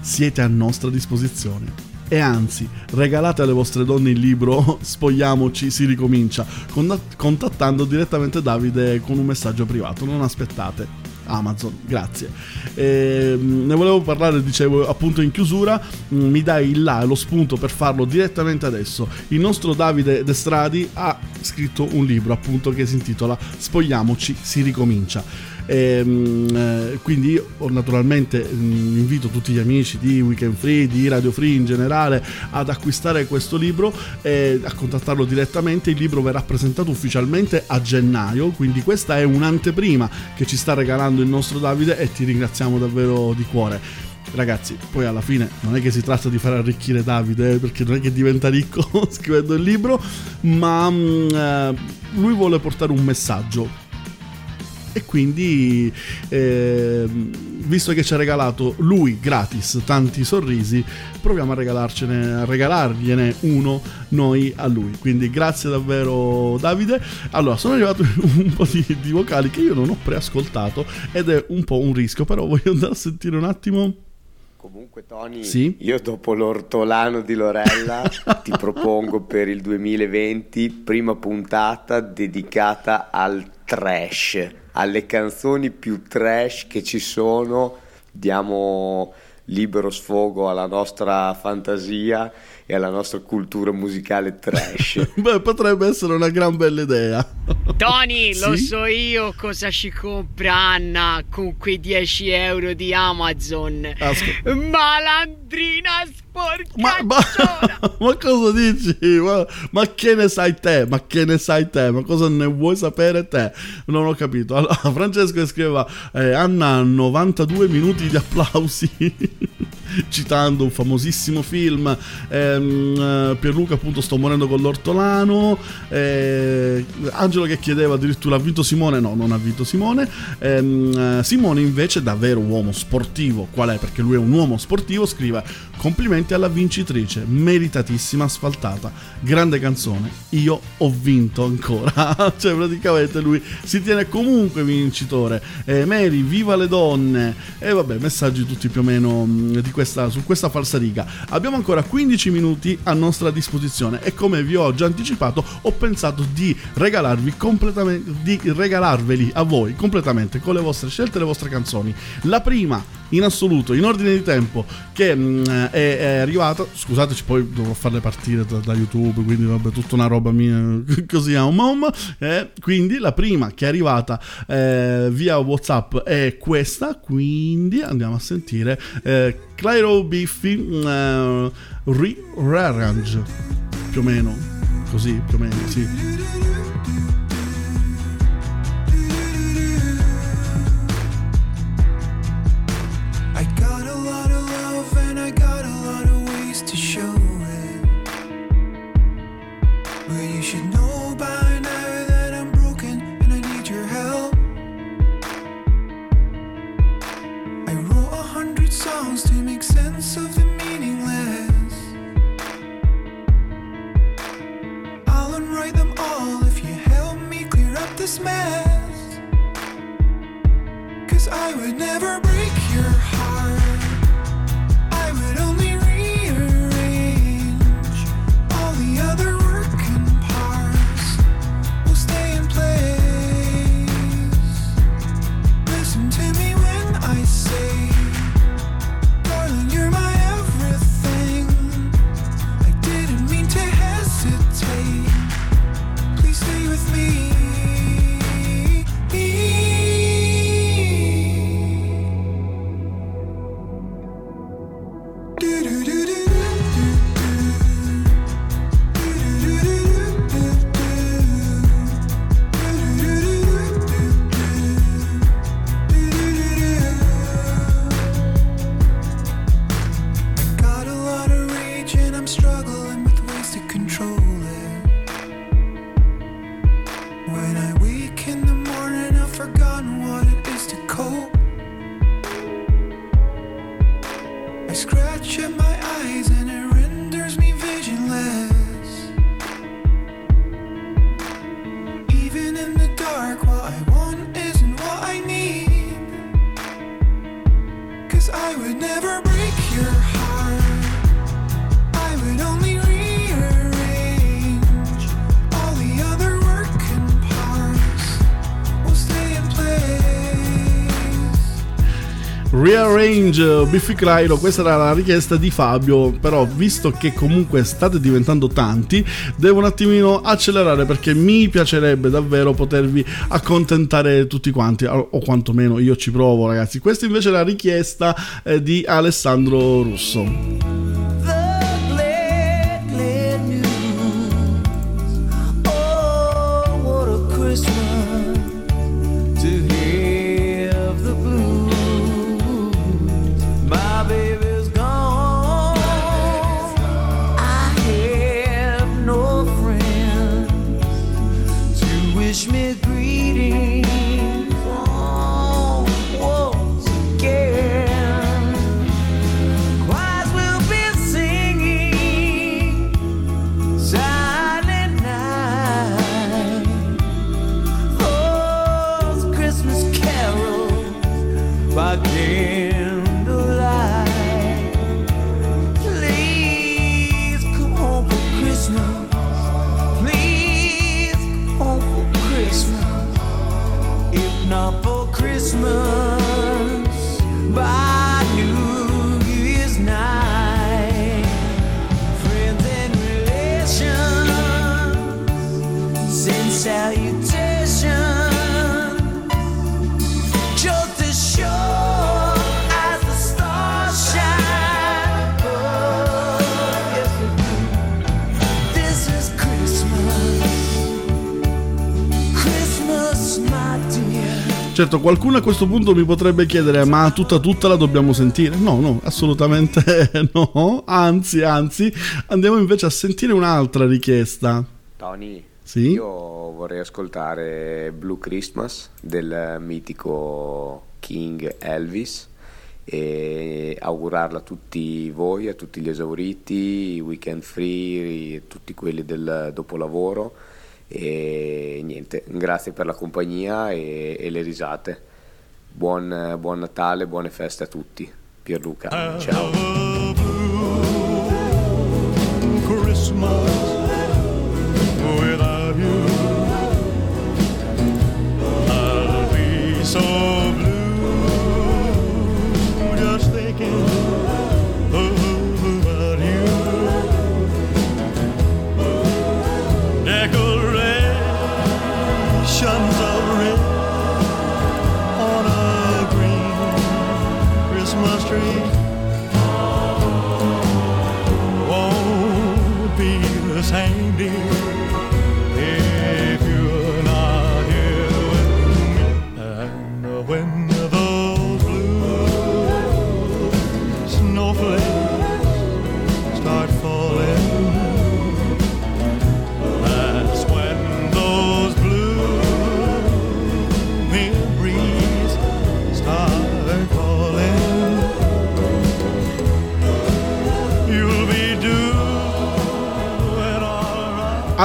Siete a nostra disposizione. E anzi, regalate alle vostre donne il libro Spogliamoci, si ricomincia, con- contattando direttamente Davide con un messaggio privato. Non aspettate. Amazon, grazie. Ehm, ne volevo parlare, dicevo appunto in chiusura, mm, mi dai il là, lo spunto per farlo direttamente adesso. Il nostro Davide Destradi ha scritto un libro appunto che si intitola Spogliamoci, si ricomincia. Ehm, eh, quindi naturalmente mm, invito tutti gli amici di Weekend Free, di Radio Free in generale ad acquistare questo libro e a contattarlo direttamente. Il libro verrà presentato ufficialmente a gennaio, quindi questa è un'anteprima che ci sta regalando il nostro Davide e ti ringraziamo davvero di cuore. Ragazzi, poi alla fine non è che si tratta di far arricchire Davide, eh, perché non è che diventa ricco scrivendo il libro, ma mm, eh, lui vuole portare un messaggio e quindi ehm, visto che ci ha regalato lui gratis tanti sorrisi proviamo a regalarcene a regalargliene uno noi a lui. Quindi grazie davvero Davide. Allora sono arrivato un po' di, di vocali che io non ho preascoltato ed è un po' un rischio però voglio andare a sentire un attimo. Comunque Tony, Sì? io dopo l'ortolano di Lorella ti propongo per il 2020 prima puntata dedicata al trash, alle canzoni più trash che ci sono, diamo libero sfogo alla nostra fantasia e alla nostra cultura musicale trash. beh potrebbe essere una gran bella idea Tony, lo Sì? so io cosa ci compra Anna con quei 10 euro di Amazon. Ascolta. Malandrina sporca. Ma, ma- ma cosa dici? Ma, ma che ne sai te? Ma che ne sai te? Ma cosa ne vuoi sapere te? Non ho capito. Allora, Francesco scriveva eh, Anna 92 minuti di applausi citando un famosissimo film Ehm, eh, Pierluca appunto sto morendo con l'ortolano eh, Angelo che chiedeva addirittura ha vinto Simone no non ha vinto Simone Ehm, eh, Simone invece davvero uomo sportivo qual è? perché lui è un uomo sportivo scrive complimenti alla vincitrice meritatissima asfaltata. Grande canzone io ho vinto ancora. Cioè praticamente lui si tiene comunque vincitore. Eh, Mary viva le donne. E vabbè messaggi tutti più o meno di questa, su questa falsariga abbiamo ancora 15 minuti a nostra disposizione e come vi ho già anticipato ho pensato di regalarvi completamente di regalarveli a voi completamente con le vostre scelte e le vostre canzoni. La prima in assoluto in ordine di tempo che mh, è, è arrivata scusateci poi dovrò farle partire da, da youtube quindi vabbè tutta una roba mia così a un mom eh, quindi la prima che è arrivata eh, via whatsapp è questa quindi andiamo a sentire eh, Clyro Biffy eh, Re- Rearrange più o meno così più o meno sì Christmas. Cause I would never break Rearrange Biffy Clyro, questa era la richiesta di Fabio, però visto che comunque state diventando tanti, devo un attimino accelerare perché mi piacerebbe davvero potervi accontentare tutti quanti, o o quantomeno io ci provo ragazzi. Questa invece è la richiesta eh, di Alessandro Russo. Certo, qualcuno a questo punto mi potrebbe chiedere: ma tutta tutta la dobbiamo sentire? No, no, assolutamente no. Anzi, anzi, andiamo invece a sentire un'altra richiesta. Tony, Sì? io vorrei ascoltare Blue Christmas del mitico King Elvis e augurarla a tutti voi, a tutti gli esauriti, i weekend free, tutti quelli del dopolavoro e niente, grazie per la compagnia e, e le risate. Buon, buon Natale, buone feste a tutti. Pierluca, ciao. Christmas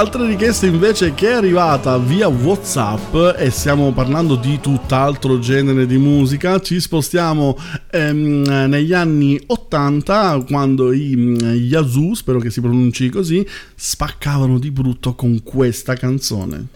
Altra richiesta invece che è arrivata via WhatsApp e stiamo parlando di tutt'altro genere di musica, ci spostiamo ehm, negli anni 80 quando i mm, Yazoo, spero che si pronunci così, spaccavano di brutto con questa canzone.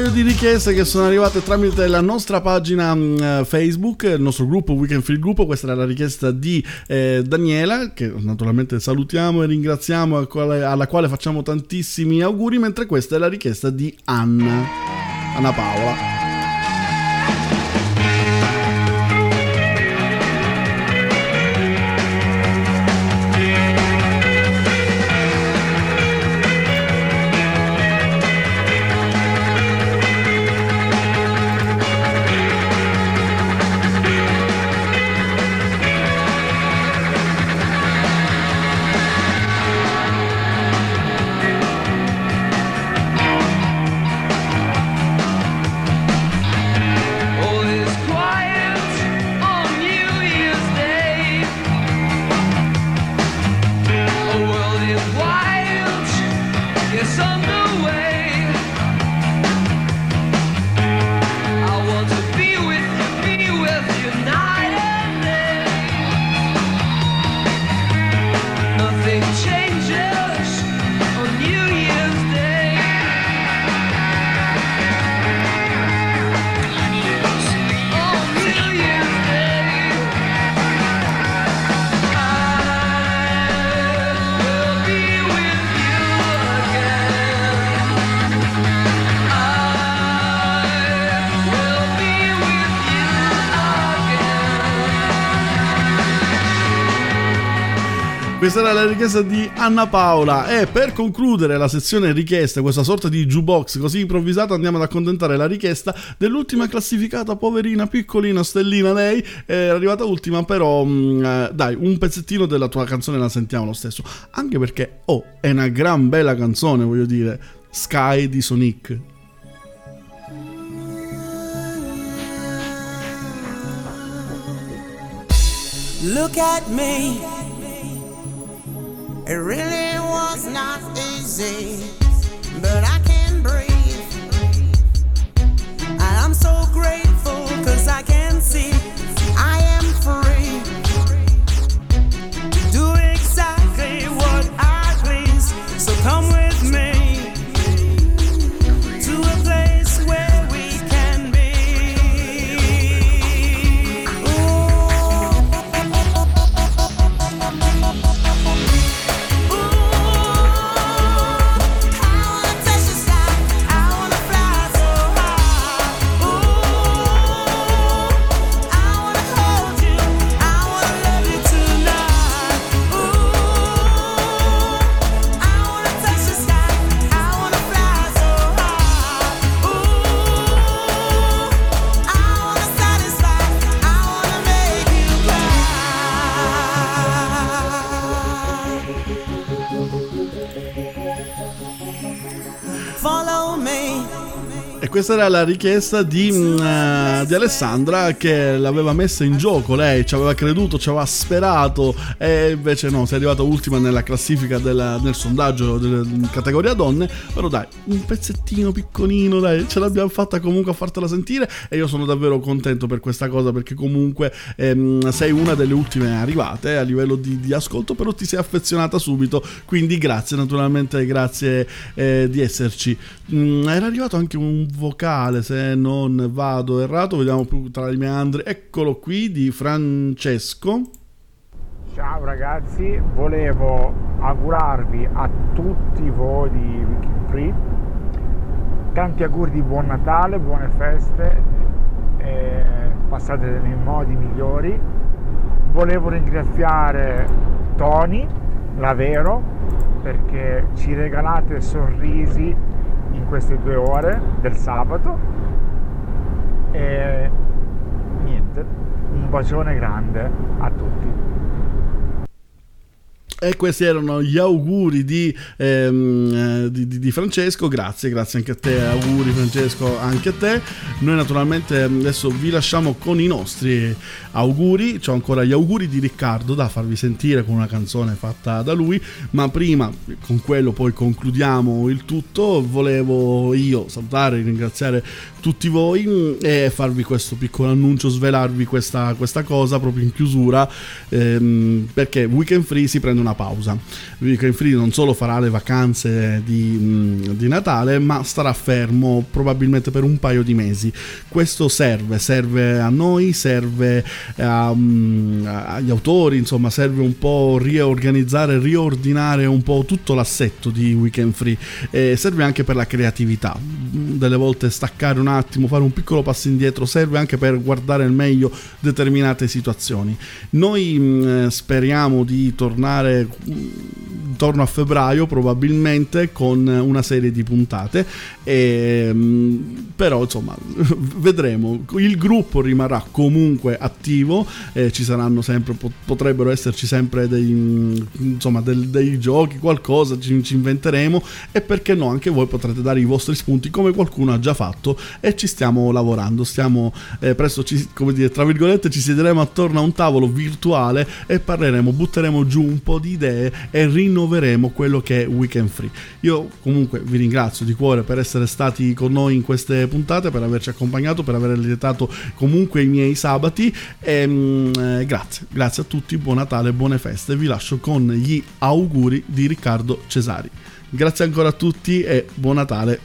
Paio di richieste che sono arrivate tramite la nostra pagina mh, Facebook, il nostro gruppo Weekend Free Gruppo. Questa era la richiesta di eh, Daniela, che naturalmente salutiamo e ringraziamo, al quale- alla quale facciamo tantissimi auguri. Mentre questa è la richiesta di Anna, Anna Paola. Questa era la richiesta di Anna Paola e per concludere la sezione richieste, questa sorta di jukebox così improvvisata, andiamo ad accontentare la richiesta dell'ultima classificata, poverina, piccolina, stellina lei, è arrivata ultima, però mh, eh, dai, un pezzettino della tua canzone la sentiamo lo stesso, anche perché, oh, è una gran bella canzone, voglio dire, Sky di Sonic. Look at me. It really was not easy, but I can breathe. I'm so grateful because I can see questa era la richiesta di, mm, eh, di Alessandra che l'aveva messa in gioco, lei ci aveva creduto, ci aveva sperato e invece no, è arrivata ultima nella classifica della- nel sondaggio della categoria donne, però dai, un pezzettino piccolino, dai, ce l'abbiamo fatta comunque a fartela sentire e io sono davvero contento per questa cosa perché comunque ehm, sei una delle ultime arrivate a livello di, di ascolto, però ti sei affezionata subito, quindi grazie naturalmente, grazie eh, di esserci. Mm, era arrivato anche un vocale, se non vado errato, vediamo più tra i meandri, eccolo qui di Francesco. Ciao ragazzi, volevo augurarvi a tutti voi di Free tanti auguri di buon Natale, buone feste, e passate nei modi migliori. Volevo ringraziare Tony, Lavero, perché ci regalate sorrisi queste due ore del sabato. E niente, un bacione grande a tutti. E questi erano gli auguri di, ehm, eh, di- di- di Francesco, grazie, grazie anche a te, auguri Francesco anche a te. Noi naturalmente adesso vi lasciamo con i nostri auguri, c'ho ancora gli auguri di Riccardo da farvi sentire con una canzone fatta da lui, ma prima con quello poi concludiamo il tutto, volevo io salutare e ringraziare tutti voi mh, e farvi questo piccolo annuncio, svelarvi questa, questa cosa proprio in chiusura ehm, perché Weekend Free si prende una pausa. Weekend Free non solo farà le vacanze di, mh, di Natale ma starà fermo probabilmente per un paio di mesi. Questo serve, serve a noi, serve a, mh, agli autori, insomma serve un po' riorganizzare, riordinare un po' tutto l'assetto di Weekend Free e serve anche per la creatività. Delle volte staccare un attimo, fare un piccolo passo indietro serve anche per guardare al meglio determinate situazioni. Noi mh, speriamo di tornare mh, intorno a febbraio probabilmente con una serie di puntate e, mh, però insomma vedremo il gruppo rimarrà comunque attivo eh, ci saranno sempre po- potrebbero esserci sempre dei, insomma, del- dei giochi qualcosa ci, ci inventeremo e perché no anche voi potrete dare i vostri spunti come qualcuno ha già fatto e ci stiamo lavorando stiamo eh, presto ci, come dire tra virgolette ci siederemo attorno a un tavolo virtuale e parleremo butteremo giù un po' di idee e rinnoveremo quello che è Weekend Free. Io comunque vi ringrazio di cuore per essere stati con noi in queste puntate per averci accompagnato per aver lietato comunque i miei sabati. E mm, eh, grazie grazie a tutti buon Natale buone feste. Vi lascio con gli auguri di Riccardo Cesari. Grazie ancora a tutti e buon Natale.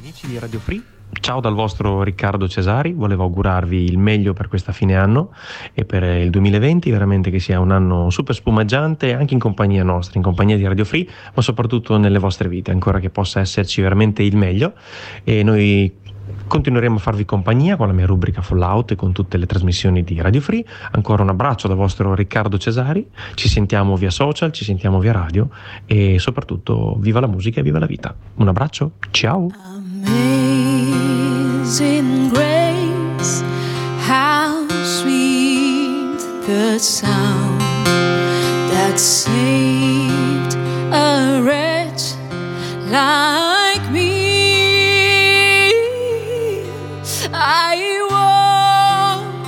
Amici di Radio Free, ciao dal vostro Riccardo Cesari, volevo augurarvi il meglio per questa fine anno e per il 2020, veramente che sia un anno super spumeggiante anche in compagnia nostra, in compagnia di Radio Free, ma soprattutto nelle vostre vite, ancora che possa esserci veramente il meglio e noi Continueremo a farvi compagnia con la mia rubrica Fallout e con tutte le trasmissioni di Radio Free. Ancora un abbraccio dal vostro Riccardo Cesari. Ci sentiamo via social, ci sentiamo via radio e soprattutto viva la musica e viva la vita. Un abbraccio, ciao! Amazing grace, how sweet the sound that saved a wretch like me. I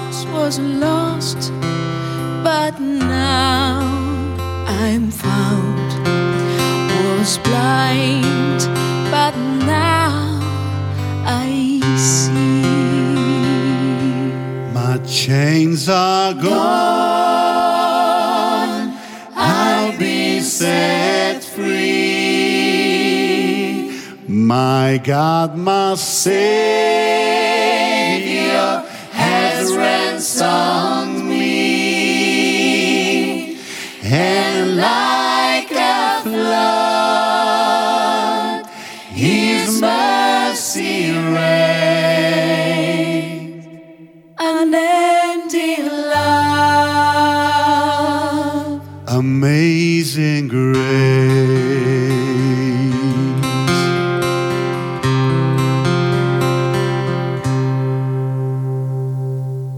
once was lost, but now I'm found. Was blind, but now chains are gone, I'll be set free. My God, my Savior has ransomed me, and like a flood, unending love. Amazing grace.